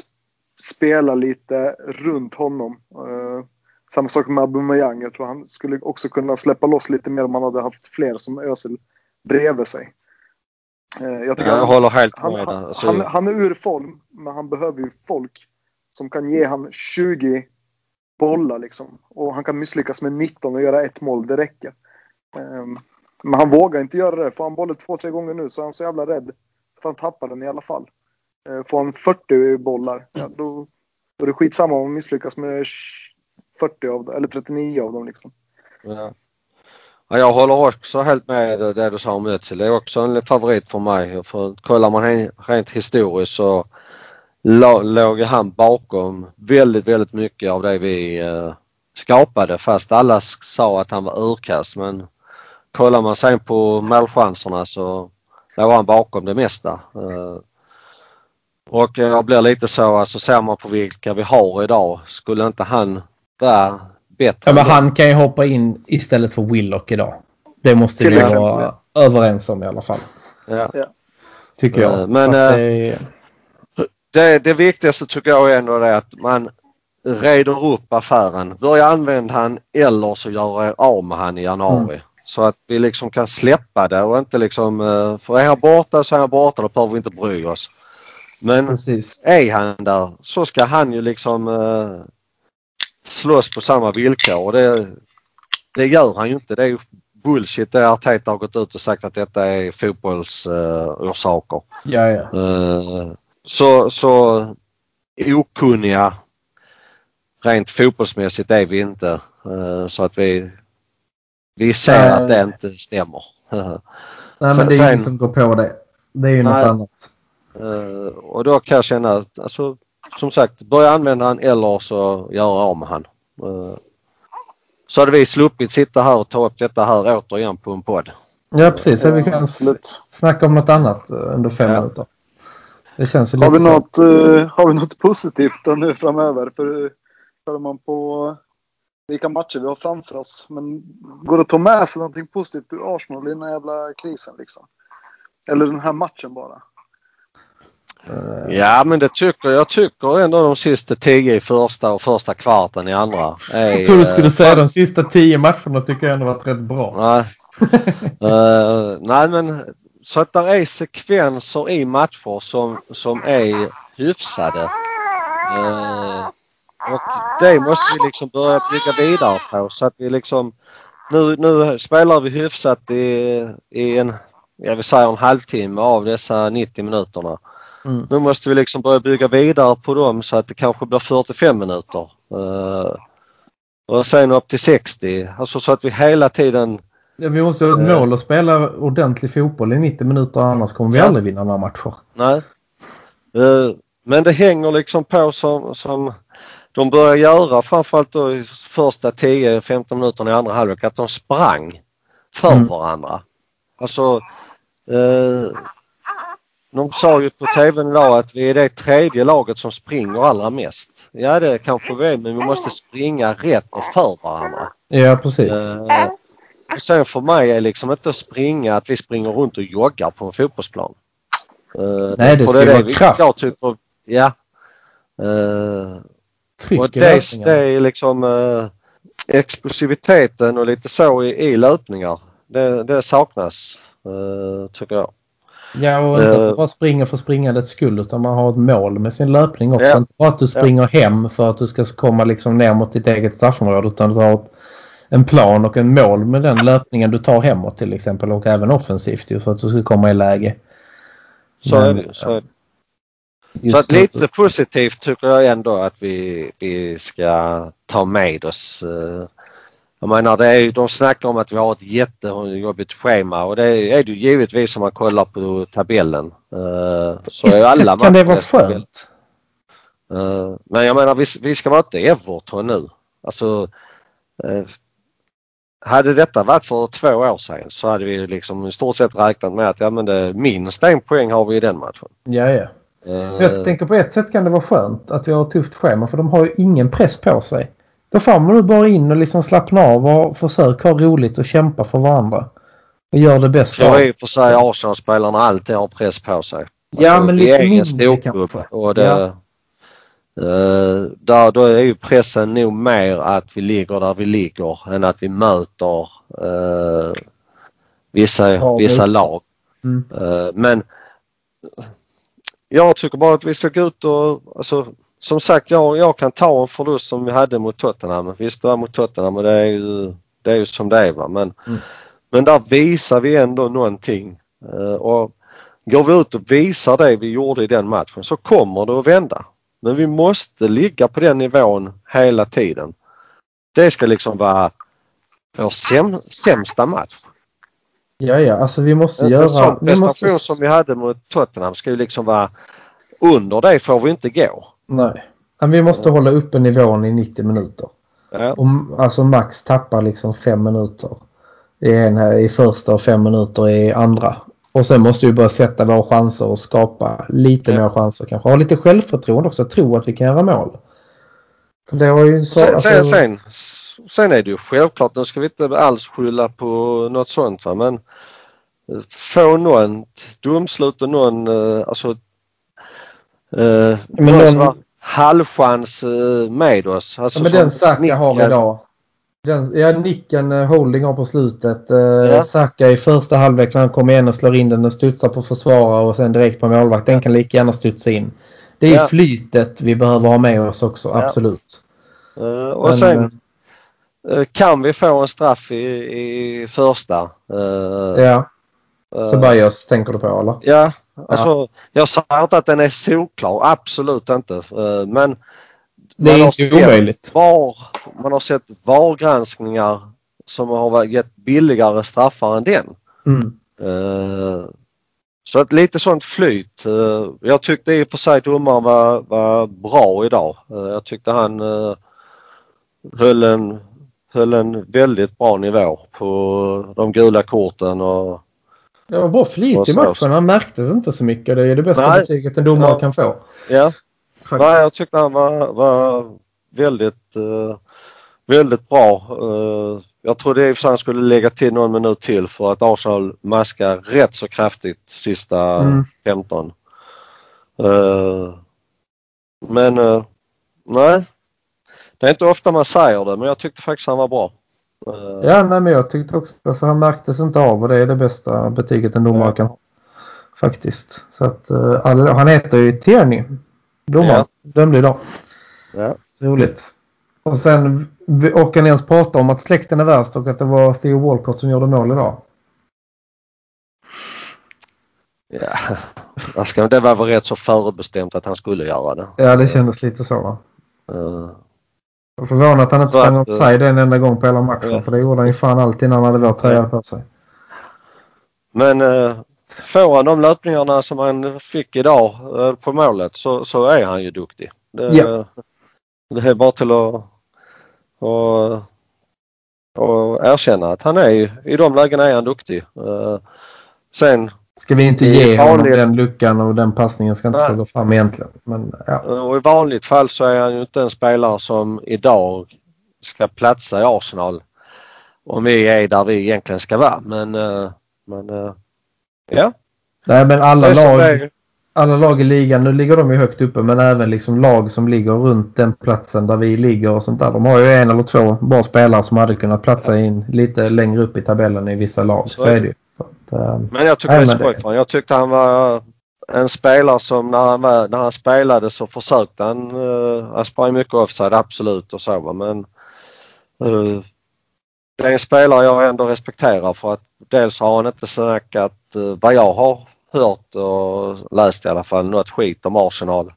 [SPEAKER 1] spela lite runt honom. Eh, Samma sak med Aubameyang. Jag tror han skulle också kunna släppa loss lite mer om han hade haft fler som Özil bredvid sig. Eh, Jag
[SPEAKER 2] jag
[SPEAKER 1] han-
[SPEAKER 2] håller helt med.
[SPEAKER 1] han,
[SPEAKER 2] Alltså,
[SPEAKER 1] han, han är ur form, men han behöver ju folk som kan ge han 20 bollar liksom. Och han kan misslyckas med 19 och göra ett mål, det räcker. Ehm, men han vågar inte göra det. Får han bollen två, tre gånger nu så är han så jävla rädd. För han tappar den i alla fall. Eh, får han 40 bollar, ja, då, då är det skitsamma om han misslyckas med 40 av dem, eller 39 av dem liksom.
[SPEAKER 2] ja. Ja, jag håller också helt med det du sa om Özil. Det är också en favorit för mig. För kollar man rent historiskt så låg han bakom väldigt, väldigt mycket av det vi eh, skapade fast alla sa att han var urkast. Men kollar man sen på målchanserna så låg han bakom det mesta. Eh, och jag blir lite så, alltså ser man på vilka vi har idag, skulle inte han vara bättre?
[SPEAKER 3] ja, men han kan ju hoppa in istället för Willock idag. Det måste vi vara överens om i alla fall.
[SPEAKER 2] Ja.
[SPEAKER 3] Tycker jag.
[SPEAKER 2] Eh, men,
[SPEAKER 3] Att
[SPEAKER 2] eh,
[SPEAKER 3] det är-
[SPEAKER 2] Det, det viktigaste tycker jag är ändå det att man reder upp affären. Börja använda han eller så gör er av med han i januari. Så att vi liksom kan släppa det och inte liksom, eh, för är han borta så är han borta, då behöver vi inte bry oss. Men
[SPEAKER 3] Precis.
[SPEAKER 2] är han där så ska han ju liksom eh, slåss på samma villkor och det, det gör han ju inte. Det är ju bullshit det Arteta har gått ut och sagt att detta är fotbollsorsaker.
[SPEAKER 3] Ja, ja.
[SPEAKER 2] Eh, så, så okunniga rent fotbollsmässigt är vi inte. Eh, så att vi, vi ser
[SPEAKER 3] Nej.
[SPEAKER 2] att det inte stämmer.
[SPEAKER 3] Nej, men det är ingen som går på det. Det är ju något
[SPEAKER 2] Nej.
[SPEAKER 3] annat.
[SPEAKER 2] Eh, och då kan jag känna att alltså, som sagt börja använda han eller så göra av med han. Eh, så hade vi sluppit sitta här och ta upp detta här återigen på en podd.
[SPEAKER 3] Ja, precis. Så vi kan
[SPEAKER 1] Absolut.
[SPEAKER 3] snacka om något annat eh, under fem
[SPEAKER 2] Ja.
[SPEAKER 3] minuter. Det känns ju
[SPEAKER 1] Har
[SPEAKER 3] lite
[SPEAKER 1] vi, något, eh, har vi något positivt nu framöver? För kollar man på vilka matcher vi har framför oss. Men går det att ta med sig någonting positivt ur Arsenal i den här jävla krisen liksom? Eller den här matchen bara?
[SPEAKER 3] Eh,
[SPEAKER 2] Ja men det tycker jag tycker ändå de sista tio i första och första kvarten i andra. Är,
[SPEAKER 3] Jag tror du skulle
[SPEAKER 2] eh,
[SPEAKER 3] säga de sista tio matcherna tycker jag ändå varit rätt bra.
[SPEAKER 2] Nej. Eh, nej men så att det är sekvenser i matcher som, som är hyfsade. Eh, och det måste vi liksom börja bygga vidare på så att vi liksom nu, nu spelar vi hyfsat i, i en, jag vill säga en halvtimme av dessa 90 minuterna.
[SPEAKER 3] Mm.
[SPEAKER 2] Nu måste vi liksom börja bygga vidare på dem så att det kanske blir 45 minuter. Eh, och sen upp till 60. Alltså så att vi hela tiden
[SPEAKER 3] Ja, vi måste ha ett
[SPEAKER 2] Eh.
[SPEAKER 3] mål att spela ordentlig fotboll i 90 minuter annars kommer vi
[SPEAKER 2] Ja.
[SPEAKER 3] aldrig vinna några matcher.
[SPEAKER 2] Nej. Eh, Men det hänger liksom på som, som de börjar göra framförallt då i första 10-15 minuterna i andra halvlek att de sprang för
[SPEAKER 3] Mm.
[SPEAKER 2] varandra. Alltså eh, de sa ju på TVn idag att vi är det tredje laget som springer allra mest. Ja det kanske vi är men vi måste springa rätt och för varandra.
[SPEAKER 3] Ja, precis.
[SPEAKER 2] Eh, och sen för mig är liksom inte att springa att vi springer runt och joggar på en fotbollsplan. Eh,
[SPEAKER 3] Nej, det
[SPEAKER 2] för
[SPEAKER 3] ska
[SPEAKER 2] är
[SPEAKER 3] vara kraft.
[SPEAKER 2] Jag tycker, ja. Eh, och
[SPEAKER 3] i
[SPEAKER 2] det, är liksom eh, explosiviteten och lite så i, i löpningar. Det, det saknas eh, tycker jag.
[SPEAKER 3] Ja, och inte att man bara springer för springandets skull utan man har ett mål med sin löpning också.
[SPEAKER 2] Ja.
[SPEAKER 3] Inte bara att du springer hem för att du ska komma liksom ner mot ditt eget straffområde utan du har en plan och en mål med den löpningen du tar hemåt till exempel och även offensivt ju för att du ska komma i läge.
[SPEAKER 2] Så
[SPEAKER 3] Men,
[SPEAKER 2] är det. Så, är det.
[SPEAKER 3] Just
[SPEAKER 2] så att lite positivt tycker jag ändå att vi, vi ska ta med oss. eh, Jag menar det är, de snackar om att vi har ett jättejobbigt schema och det är det ju givetvis om man kollar på tabellen. Eh, Så är alla
[SPEAKER 3] kan det vara skönt.
[SPEAKER 2] Eh, Men jag menar vi, vi ska vara inte Everton nu. Alltså hade detta varit för två år sedan så hade vi liksom i stort sett räknat med att ja men det, minst en poäng har vi i den matchen.
[SPEAKER 3] Ja, ja.
[SPEAKER 2] Eh,
[SPEAKER 3] Jag tänker på ett sätt kan det vara skönt att vi har ett tufft schema för de har ju ingen press på sig. Då får man nu bara in och liksom slappna av och försöka ha roligt och kämpa för varandra. Och gör det bästa
[SPEAKER 2] Jag tror i och för sig Arsenal-spelarna alltid har press på sig.
[SPEAKER 3] Ja,
[SPEAKER 2] Alltså,
[SPEAKER 3] men lite
[SPEAKER 2] är
[SPEAKER 3] mindre kanske.
[SPEAKER 2] och det,
[SPEAKER 3] Ja.
[SPEAKER 2] eh, där, då är ju pressen nog mer att vi ligger där vi ligger än att vi möter eh, vissa,
[SPEAKER 3] Ja,
[SPEAKER 2] vissa lag.
[SPEAKER 3] Mm.
[SPEAKER 2] Eh, men jag tycker bara att vi ska gå ut och alltså, som sagt jag, jag kan ta en förlust som vi hade mot Tottenham. Visst det var mot Tottenham och det är ju, det är ju som det är va. Men,
[SPEAKER 3] Mm.
[SPEAKER 2] men där visar vi ändå någonting. Eh, och går vi ut och visar det vi gjorde i den matchen så kommer det att vända. Men vi måste ligga på den nivån hela tiden. Det ska liksom vara vår säm, sämsta match.
[SPEAKER 3] Ja, ja, alltså vi måste
[SPEAKER 2] En,
[SPEAKER 3] göra...
[SPEAKER 2] en sån prestation
[SPEAKER 3] måste...
[SPEAKER 2] som vi hade mot Tottenham ska ju liksom vara under det får vi inte gå.
[SPEAKER 3] Nej. Men vi måste hålla uppe nivån i 90 minuter.
[SPEAKER 2] Ja.
[SPEAKER 3] Om, alltså Max tappar liksom fem minuter i, en, i första och fem minuter i andra. Och sen måste vi börja sätta våra chanser och skapa lite
[SPEAKER 2] Ja.
[SPEAKER 3] mer chanser kanske. Ha lite självförtroende också. Tro att vi kan göra mål. Det har ju så...
[SPEAKER 2] Sen,
[SPEAKER 3] alltså,
[SPEAKER 2] sen, sen, sen är det ju självklart, nu ska vi inte alls skylla på något sånt va men eh, få någon domslut och någon eh, alltså eh,
[SPEAKER 3] Men
[SPEAKER 2] någon halvchans eh, med oss. Alltså
[SPEAKER 3] ja, men den Saka har idag. Den, ja, nicken Holding har på slutet. Eh,
[SPEAKER 2] Ja.
[SPEAKER 3] Saka i första halvlek när han kommer igen och slår in den. Den studsar på försvarare och sen direkt på målvakt. Den kan lika gärna studsa in. Det är
[SPEAKER 2] Ja.
[SPEAKER 3] flytet vi behöver ha med oss också,
[SPEAKER 2] Ja.
[SPEAKER 3] absolut.
[SPEAKER 2] Eh, och
[SPEAKER 3] Men,
[SPEAKER 2] sen kan vi få en straff i, i första. eh,
[SPEAKER 3] Ja,
[SPEAKER 2] eh,
[SPEAKER 3] Ceballos tänker du på eller?
[SPEAKER 2] Ja, alltså jag säger inte att den är solklar, absolut inte. Eh, Men
[SPEAKER 3] Det är inte
[SPEAKER 2] sett
[SPEAKER 3] omöjligt.
[SPEAKER 2] VAR, man har sett VAR-granskningar som har gett billigare straffar än den.
[SPEAKER 3] Mm.
[SPEAKER 2] Eh, Så att lite sånt flyt. Eh, Jag tyckte i och för sig domaren var, var bra idag. Eh, Jag tyckte han eh, höll en, höll en väldigt bra nivå på de gula korten och
[SPEAKER 3] Det var bra flyt i matchen. Han märktes inte så mycket. Det är det bästa
[SPEAKER 2] Nej.
[SPEAKER 3] betyget en domare
[SPEAKER 2] Ja.
[SPEAKER 3] kan få.
[SPEAKER 2] Ja,
[SPEAKER 3] Faktiskt.
[SPEAKER 2] Nej, jag tyckte han var, var väldigt, eh, väldigt bra. Eh, jag trodde i och för sig han skulle lägga till någon minut till för att Arsenal maskar rätt så kraftigt sista
[SPEAKER 3] Mm.
[SPEAKER 2] 15. Eh, men nej, det är inte ofta man säger det men jag tyckte faktiskt han var bra. Eh,
[SPEAKER 3] Ja, nej, men jag tyckte också alltså, han märktes inte av och det är det bästa betyget en domare
[SPEAKER 2] Ja.
[SPEAKER 3] kan ha. Faktiskt. Så att, eh, alla, han heter ju Tierney. Domaren.
[SPEAKER 2] Ja.
[SPEAKER 3] Dömde idag.
[SPEAKER 2] ja.
[SPEAKER 3] Roligt. Och sen orkar ni ens prata om att släkten är värst och att det var Theo Walcott som gjorde mål idag.
[SPEAKER 2] Ja, det var väl rätt så förbestämt att han skulle göra det.
[SPEAKER 3] Ja, det kändes lite så va.
[SPEAKER 2] Eh,
[SPEAKER 3] Jag är förvånad att han inte sprang offside en enda gång på hela matchen.
[SPEAKER 2] Ja.
[SPEAKER 3] För det gjorde han ju fan alltid när han hade vår tröja på sig.
[SPEAKER 2] Men eh, får han de löpningarna som han fick idag eh, på målet så, så är han ju duktig. Det,
[SPEAKER 3] Ja.
[SPEAKER 2] det är bara till att och, och erkänna att han är i de lägena är han duktig. Eh, sen
[SPEAKER 3] Ska vi inte ge honom
[SPEAKER 2] vanligt.
[SPEAKER 3] den luckan och den passningen ska inte
[SPEAKER 2] Nej.
[SPEAKER 3] få gå fram egentligen. Men ja.
[SPEAKER 2] och i vanligt fall så är han ju inte en spelare som idag ska platsa i Arsenal om vi är där vi egentligen ska vara. Men, eh, men eh, ja.
[SPEAKER 3] Nej men alla lag,
[SPEAKER 2] är-
[SPEAKER 3] alla lag i ligan, nu ligger de ju högt uppe men även liksom lag som ligger runt den platsen där vi ligger och sånt där. De har ju en eller två bra spelare som hade kunnat platsa in lite längre upp i tabellen i vissa lag. Så,
[SPEAKER 2] Så är
[SPEAKER 3] är det ju. Eh,
[SPEAKER 2] Men jag tycker det är skoj för. Jag tyckte han var en spelare som när han, var, när han spelade så försökte han. Uh, han sprang mycket offside, absolut och så. Men eh, det är en spelare jag ändå respekterar för att dels har han inte snackat uh, vad jag har hört och läst i alla fall något skit om Arsenal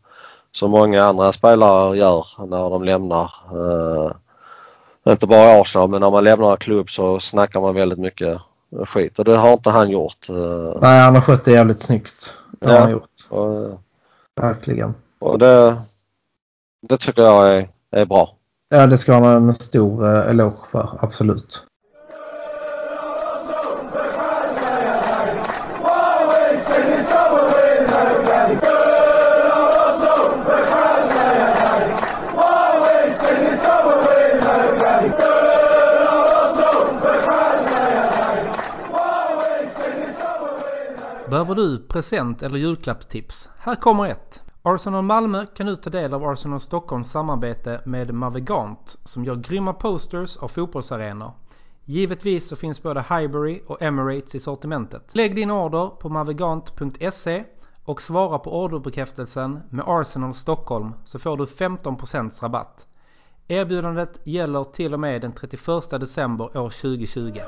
[SPEAKER 2] som många andra spelare gör när de lämnar. eh, inte bara Arsenal men när man lämnar en klubb så snackar man väldigt mycket skit och det har inte han gjort. eh,
[SPEAKER 3] nej, han har skött det jävligt snyggt. Det
[SPEAKER 2] Ja.
[SPEAKER 3] han gjort.
[SPEAKER 2] och,
[SPEAKER 3] Verkligen.
[SPEAKER 2] och det, det tycker jag är, är bra.
[SPEAKER 3] Ja, det ska han ha en stor eh, eloge för. Absolut.
[SPEAKER 5] Behöver du present eller julklappstips? Här kommer ett. Arsenal Malmö kan nu ta del av Arsenal Stockholms samarbete med Mavigant som gör grymma posters av fotbollsarenor. Givetvis så finns både Highbury och Emirates i sortimentet. Lägg din order på mavigant.se och svara på orderbekräftelsen med Arsenal Stockholm så får du 15% rabatt. Erbjudandet gäller till och med den 31 december år 2020.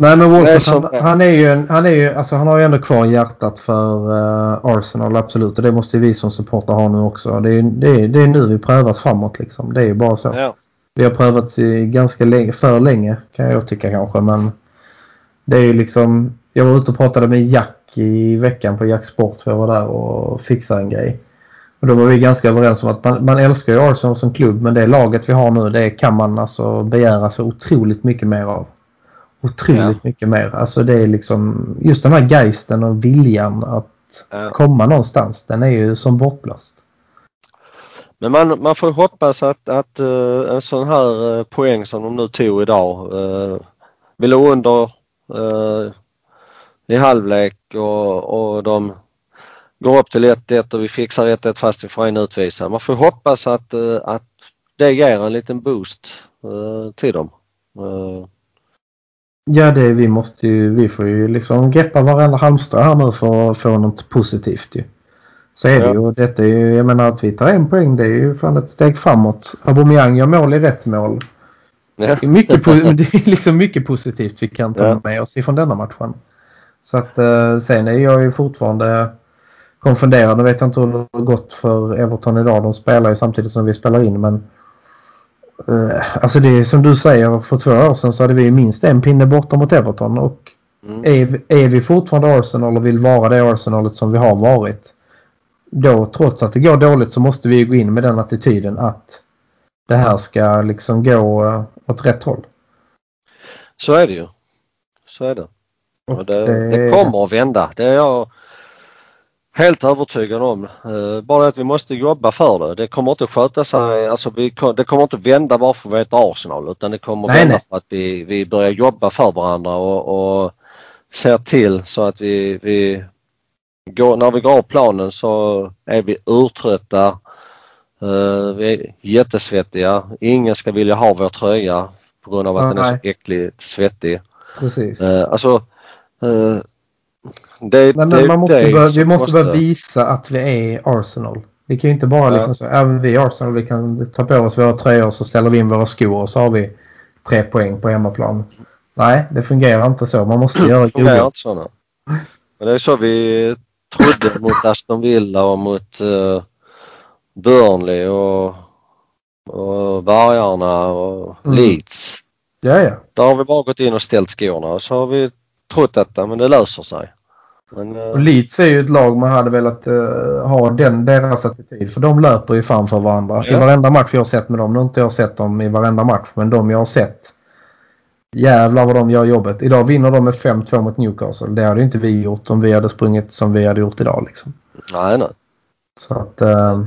[SPEAKER 3] Nej men Walcott han, han är ju, en, han är ju, alltså han har ju ändå kvar hjärtat för eh, Arsenal absolut och det måste ju vi som supporter ha nu också. Det är, det, är, det är nu vi prövas framåt liksom. Det är ju bara så.
[SPEAKER 2] Ja.
[SPEAKER 3] Vi har prövat i ganska länge, för länge kan jag tycka kanske men det är ju liksom, jag var ute och pratade med Jack i veckan på Jack Sport för jag var där och fixade en grej. Och då var vi ganska överens om att man, man älskar ju Arsenal som klubb men det laget vi har nu det kan man alltså begära så otroligt mycket mer av. Otroligt
[SPEAKER 2] Ja.
[SPEAKER 3] mycket mer. Alltså det är liksom just den här geisten och viljan att
[SPEAKER 2] Ja.
[SPEAKER 3] komma någonstans. Den är ju som bortblåst.
[SPEAKER 2] Men man, man får hoppas att, att eh, en sån här eh, poäng som de nu tog idag. Uh, vi låg under eh, i halvlek och, och de går upp till 1-1 och vi fixar 1-1 fast vi får en utvisad. Man får hoppas att, att det ger en liten boost till dem.
[SPEAKER 3] Ja, det vi måste ju, vi får ju liksom greppa varenda halmstrå här nu för att få något positivt ju. Så är det
[SPEAKER 2] Ja.
[SPEAKER 3] ju. Och Detta är ju, jag menar att vi tar en poäng det är ju fan ett steg framåt. Aubameyang gör mål i rätt mål.
[SPEAKER 2] ja.
[SPEAKER 3] Det är mycket, det är liksom mycket positivt vi kan ta
[SPEAKER 2] Ja.
[SPEAKER 3] med oss ifrån denna matchen. Så att eh, sen är jag ju fortfarande konfunderad. Nu vet jag inte hur det har gått för Everton idag. De spelar ju samtidigt som vi spelar in men alltså det är som du säger, för två år sedan så hade vi minst en pinne borta mot Everton och
[SPEAKER 2] Mm.
[SPEAKER 3] är, vi- är vi fortfarande Arsenal och vill vara det Arsenalet som vi har varit. Då trots att det går dåligt så måste vi gå in med den attityden att det här ska liksom gå eh, åt rätt håll.
[SPEAKER 2] Så är det ju. Så är det.
[SPEAKER 3] Och
[SPEAKER 2] Och det, det kommer att vända. Det är jag helt övertygad om. Eh, Bara att vi måste jobba för det. Det kommer inte sköta sig. Alltså vi, det kommer inte vända bara för att vi heter Arsenal utan det kommer
[SPEAKER 3] Nej,
[SPEAKER 2] vända
[SPEAKER 3] nej.
[SPEAKER 2] för att vi, vi börjar jobba för varandra och, och ser till så att vi, vi går, när vi går av planen så är vi urtrötta. Eh, vi är jättesvettiga. Ingen ska vilja ha vår tröja på grund av att den är så
[SPEAKER 3] Nej.
[SPEAKER 2] äckligt svettig.
[SPEAKER 3] Precis.
[SPEAKER 2] Eh, alltså, det,
[SPEAKER 3] Nej,
[SPEAKER 2] det,
[SPEAKER 3] men man måste börja, vi måste börja visa att vi är Arsenal. Vi kan ju inte bara
[SPEAKER 2] Ja.
[SPEAKER 3] liksom säga även vi Arsenal, vi kan ta på oss våra tröjor och så ställer vi in våra skor och så har vi tre poäng på hemmaplan. Nej, det fungerar inte så. Man måste göra
[SPEAKER 2] Det fungerar inte så. Men det är så vi trodde mot Aston Villa och mot uh, Burnley och, och Vargarna och
[SPEAKER 3] Mm.
[SPEAKER 2] Leeds.
[SPEAKER 3] Ja, ja.
[SPEAKER 2] Där har vi bara gått in och ställt skorna och så har vi trott detta men det löser sig. Men, eh,
[SPEAKER 3] Och Leeds är ju ett lag man hade velat eh, ha den, deras attityd. För de löper ju fan för varandra. I
[SPEAKER 2] Ja.
[SPEAKER 3] varenda match jag har sett med dem. Nu har inte jag sett dem i varenda match. Men de jag har sett. Jävlar vad de gör jobbet. Idag vinner de med 5-2 mot Newcastle. Det hade inte vi gjort om vi hade sprungit som vi hade gjort idag. Liksom.
[SPEAKER 2] nej, nej.
[SPEAKER 3] Så att eh,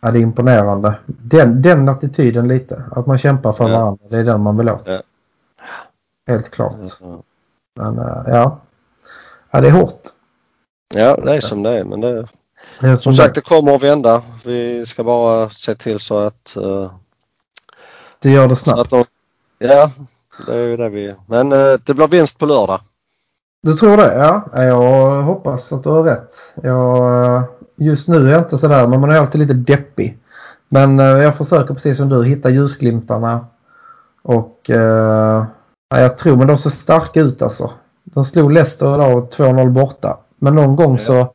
[SPEAKER 3] ja, det är imponerande. Den, den attityden lite. Att man kämpar för
[SPEAKER 2] Ja.
[SPEAKER 3] varandra. Det är den man vill åt.
[SPEAKER 2] Ja.
[SPEAKER 3] Helt klart. Men eh, ja. Ja, det är hårt.
[SPEAKER 2] Ja, det är som det är men det,
[SPEAKER 3] Det
[SPEAKER 2] som
[SPEAKER 3] det-
[SPEAKER 2] sagt det kommer att vända. Vi ska bara se till så att eh,
[SPEAKER 3] det gör det snabbt.
[SPEAKER 2] de, ja, det är ju det vi... Men eh, det blir vinst på lördag.
[SPEAKER 3] Du tror det? Ja. Jag hoppas att du har rätt. Jag, just nu är jag inte sådär, men man är alltid lite deppig. Men eh, jag försöker precis som du hitta ljusglimtarna. Och eh, ja, jag tror, men de ser starka ut alltså. De slog Leicester idag 2-0 borta. Men någon gång så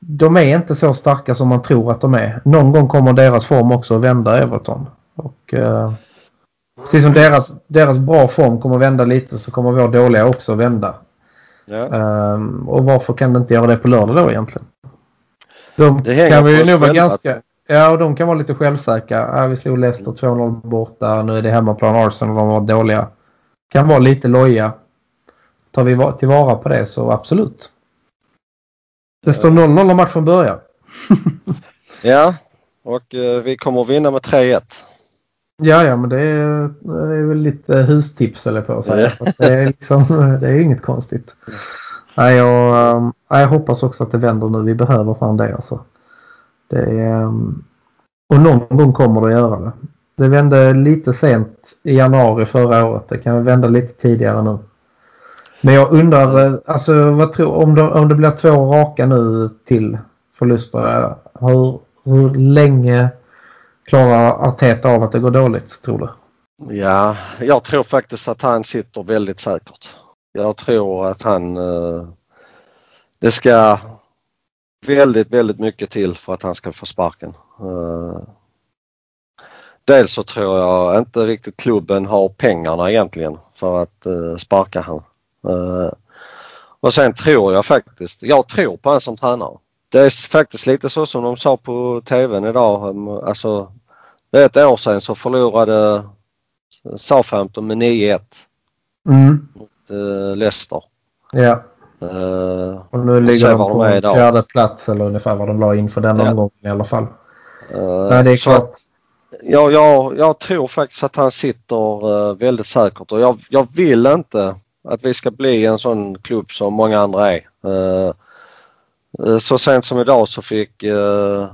[SPEAKER 3] de är inte så starka som man tror att de är. Någon gång kommer deras form också att vända Everton. Och eh, precis som deras, deras bra form kommer att vända lite så kommer vår dåliga också att vända.
[SPEAKER 2] Ja.
[SPEAKER 3] Ehm, och varför kan det inte göra det på lördag då egentligen? De
[SPEAKER 2] Det
[SPEAKER 3] kan vi ju nog vara ganska... Ja, och de kan vara lite självsäkra. Ja, vi slog Leicester 2-0 borta. Nu är det hemmaplan Arsenal. De var dåliga. Kan vara lite loja. Tar vi va- tillvara på det så absolut. Det står 0-0 när matchen börjar.
[SPEAKER 2] ja, och eh, vi kommer att vinna med 3-1.
[SPEAKER 3] Ja, ja, men det är, det är väl lite hustips eller på att säga. Så det, är liksom, det är inget konstigt. Nej, jag, nej, jag hoppas också att det vänder nu. Vi behöver fan det alltså. Det är, um, och någon gång kommer det att göra det. Det vände lite sent i januari förra året. Det kan vända lite tidigare nu. Men jag undrar, eh, alltså vad tror, om, det, om det blir två raka nu till förluster. Hur, hur länge klarar Arteta av att det går dåligt tror du?
[SPEAKER 2] Ja, jag tror faktiskt att han sitter väldigt säkert. Jag tror att han... Eh, det ska väldigt, väldigt mycket till för att han ska få sparken. Eh, dels så tror jag inte riktigt klubben har pengarna egentligen för att sparka han. Eh, och sen tror jag faktiskt, jag tror på han som tränare. Det är faktiskt lite så som de sa på TVn idag. um, Alltså, det är ett år sedan så förlorade Southampton med 9-1
[SPEAKER 3] Mm.
[SPEAKER 2] mot eh, Leicester.
[SPEAKER 3] Ja,
[SPEAKER 2] Eh,
[SPEAKER 3] och nu ligger de
[SPEAKER 2] de
[SPEAKER 3] på
[SPEAKER 2] idag.
[SPEAKER 3] fjärde plats eller ungefär vad de la inför den
[SPEAKER 2] Ja.
[SPEAKER 3] omgången i alla fall.
[SPEAKER 2] eh,
[SPEAKER 3] Nej, det är klart.
[SPEAKER 2] att, ja, jag, jag tror faktiskt att han sitter eh, väldigt säkert och jag, jag vill inte att vi ska bli en sån klubb som många andra är. Eh, eh, så sent som idag så fick uh,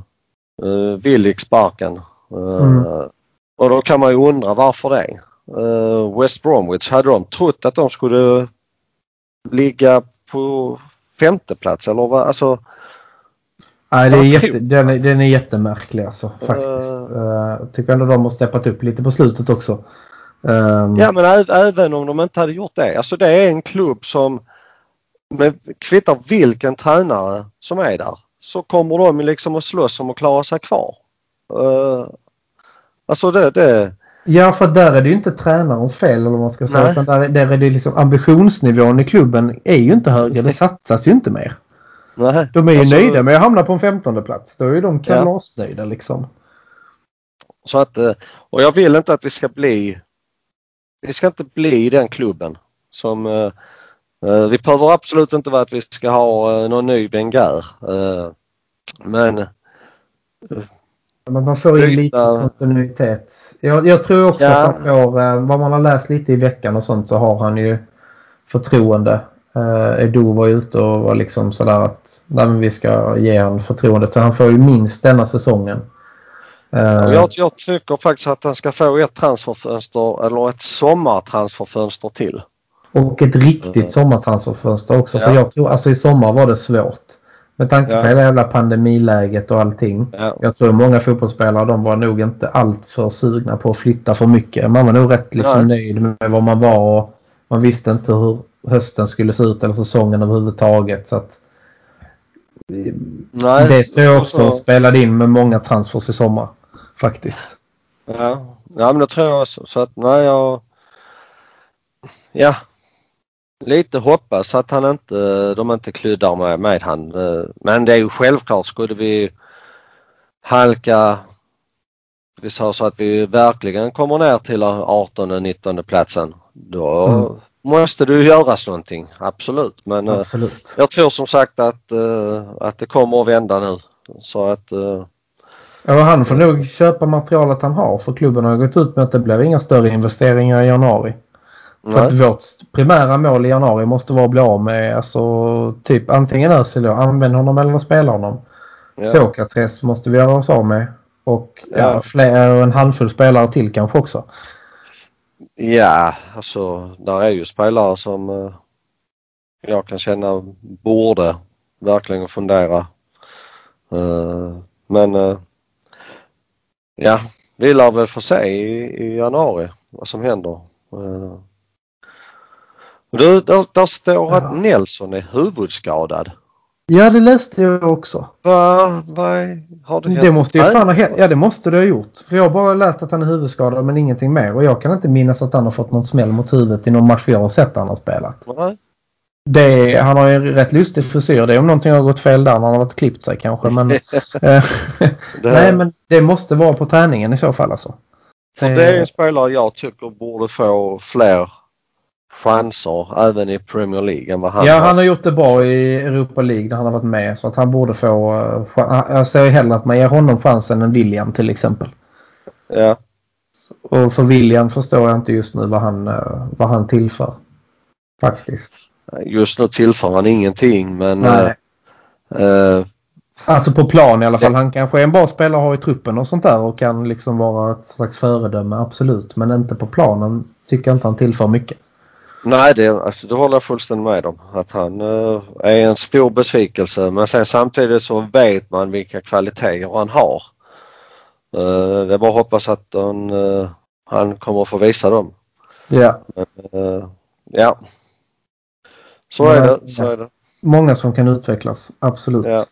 [SPEAKER 2] Willik sparken. Eh,
[SPEAKER 3] Mm.
[SPEAKER 2] Och då kan man ju undra varför det. Eh, West Bromwich, hade de trott att de skulle ligga på femte plats eller vad? Alltså,
[SPEAKER 3] Nej, det är
[SPEAKER 2] jag
[SPEAKER 3] jätte, den, är, den är jättemärklig alltså faktiskt.
[SPEAKER 2] Eh.
[SPEAKER 3] Uh, tycker ändå de har steppat upp lite på slutet också. Ehm,
[SPEAKER 2] Ja men även om de inte hade gjort det. Alltså det är en klubb som med kvittar vilken tränare som är där så kommer de liksom att slåss om att klara sig kvar. Uh, alltså det, det
[SPEAKER 3] Ja, för där är det ju inte tränarens fel eller vad man ska säga.
[SPEAKER 2] Nej.
[SPEAKER 3] Utan där, där är det liksom ambitionsnivån i klubben är ju inte högre. Det satsas ju inte mer.
[SPEAKER 2] Nej.
[SPEAKER 3] De är ju
[SPEAKER 2] Alltså,
[SPEAKER 3] nöjda med att hamna på en femtonde plats. Då är ju de kalasnöjda liksom.
[SPEAKER 2] Så att, eh, och jag vill inte att vi ska bli vi ska inte bli den klubben som eh, eh, vi behöver absolut inte vara att vi ska ha eh, någon ny Wenger. Eh, men
[SPEAKER 3] Men man får in lite kontinuitet. Jag, jag tror också
[SPEAKER 2] Ja.
[SPEAKER 3] att han får, vad man har läst lite i veckan och sånt så har han ju förtroende. Eh, Edo var ju ute och var liksom sådär att nej, vi ska ge honom förtroendet. Så han får ju minst denna säsongen. Eh,
[SPEAKER 2] jag, jag tycker faktiskt att han ska få ett transferfönster eller ett sommartransferfönster till.
[SPEAKER 3] Och ett riktigt
[SPEAKER 2] Mm.
[SPEAKER 3] sommartransferfönster också. För
[SPEAKER 2] Ja.
[SPEAKER 3] jag tror, alltså i sommar var det svårt. Med tanke
[SPEAKER 2] Ja.
[SPEAKER 3] på hela jävla pandemiläget och allting.
[SPEAKER 2] Ja.
[SPEAKER 3] Jag tror många fotbollsspelare de var nog inte alltför sugna på att flytta för mycket. Man var nog rätt liksom nöjd med var man var och man visste inte hur hösten skulle se ut eller säsongen överhuvudtaget. Så att,
[SPEAKER 2] Nej,
[SPEAKER 3] det tror jag
[SPEAKER 2] så-
[SPEAKER 3] också spelade in med många transfers i sommar. Faktiskt.
[SPEAKER 2] Ja, ja men det tror jag också. Så att nej jag... Ja. Lite hoppas att han inte, de inte kryddar med, med han. Men det är ju självklart skulle vi halka vi sa så att vi verkligen kommer ner till 18 19 platsen. Då
[SPEAKER 3] Mm.
[SPEAKER 2] måste det ju göras någonting. Absolut. Men eh,
[SPEAKER 3] Absolut.
[SPEAKER 2] jag tror som sagt att, eh, att det kommer att vända nu. Så att eh,
[SPEAKER 3] Ja, han får nog köpa materialet han har för klubben har gått ut med att det blir inga större investeringar i januari. För att
[SPEAKER 2] nej.
[SPEAKER 3] vårt primära mål i januari måste vara att bli av med alltså typ antingen Özil då, använd honom eller spela honom.
[SPEAKER 2] Ja.
[SPEAKER 3] Sokrates måste vi göra oss av med. Och ja.
[SPEAKER 2] Ja.
[SPEAKER 3] fler, en handfull spelare till kanske också.
[SPEAKER 2] Ja, alltså där är ju spelare som eh, jag kan känna borde verkligen fundera. Eh, men eh, ja, vi lär väl få se i, i januari vad som händer. Eh, du, där, där står
[SPEAKER 3] Ja.
[SPEAKER 2] att Nelson är huvudskadad.
[SPEAKER 3] Ja, det läste jag också.
[SPEAKER 2] Va, vad är- har det?
[SPEAKER 3] Det måste ju fan ha hänt. Ja, det måste det ha gjort. För jag har bara läst att han är huvudskadad men ingenting mer. Och jag kan inte minnas att han har fått någon smäll mot huvudet i någon match jag har sett han har spelat.
[SPEAKER 2] Nej.
[SPEAKER 3] Det, han har ju en rätt lustig frisyr. Det är om någonting har gått fel där. Han har varit klippt sig kanske. Men, eh, nej, men det måste vara på träningen i så fall alltså.
[SPEAKER 2] För det är en spelare jag tycker borde få fler chanser även i Premier League än vad han
[SPEAKER 3] ja,
[SPEAKER 2] har.
[SPEAKER 3] han har gjort det bra i Europa League när han har varit med. Så att han borde få... eh, Jag säger hellre att man ger honom chansen än William till exempel.
[SPEAKER 2] Ja.
[SPEAKER 3] Och för William förstår jag inte just nu vad han, eh, vad han tillför. Faktiskt.
[SPEAKER 2] Just nu tillför han ingenting men
[SPEAKER 3] Nej.
[SPEAKER 2] eh, eh,
[SPEAKER 3] Alltså på plan i alla fall. Han kanske är en bra spelare att ha i truppen och sånt där och kan liksom vara ett slags föredöme. Absolut. Men inte på planen tycker jag inte han tillför mycket.
[SPEAKER 2] nej det, alltså, det håller jag fullständigt med om. Att han eh, är en stor besvikelse men sen samtidigt så vet man vilka kvaliteter han har. Eh, det är bara att hoppas att han, eh, han kommer att få visa dem.
[SPEAKER 3] Ja.
[SPEAKER 2] Eh, ja. Så är det. Så är det.
[SPEAKER 3] Många som kan utvecklas. Absolut.
[SPEAKER 2] Ja.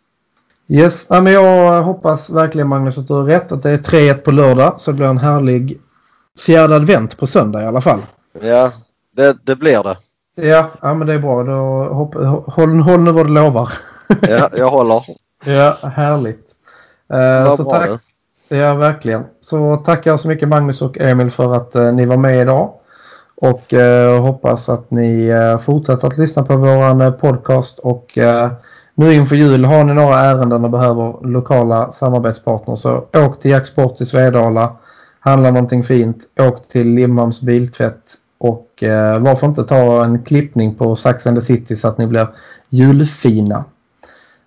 [SPEAKER 3] Yes, ja, men jag hoppas verkligen Magnus att du har rätt. Att det är 3-1 på lördag. Så det blir en härlig fjärde advent på söndag i alla fall.
[SPEAKER 2] Ja, det, det blir det.
[SPEAKER 3] Ja, ja men det är bra. Då hopp, håll, håll nu vad du lovar.
[SPEAKER 2] Ja, jag håller.
[SPEAKER 3] ja, härligt.
[SPEAKER 2] Vad
[SPEAKER 3] så tack.
[SPEAKER 2] det.
[SPEAKER 3] Ja, verkligen. Så tackar så mycket Magnus och Emil för att eh, ni var med idag. Och eh, hoppas att ni eh, fortsätter att lyssna på våran eh, podcast. Och eh, nu inför jul har ni några ärenden och behöver lokala samarbetspartners så åk till Jacksport i Svedala. Handla någonting fint. Åk till Limhamns biltvätt. Och eh, varför inte ta en klippning på Sax and the City så att ni blir julfina.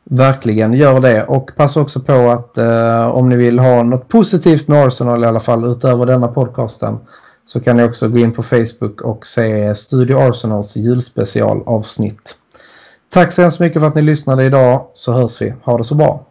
[SPEAKER 3] Verkligen, gör det. Och passa också på att eh, om ni vill ha något positivt med Arsenal i alla fall utöver denna podcasten så kan ni också gå in på Facebook och se Studio Arsenals julspecialavsnitt. Tack så hemskt mycket för att ni lyssnade idag så hörs vi. Ha det så bra!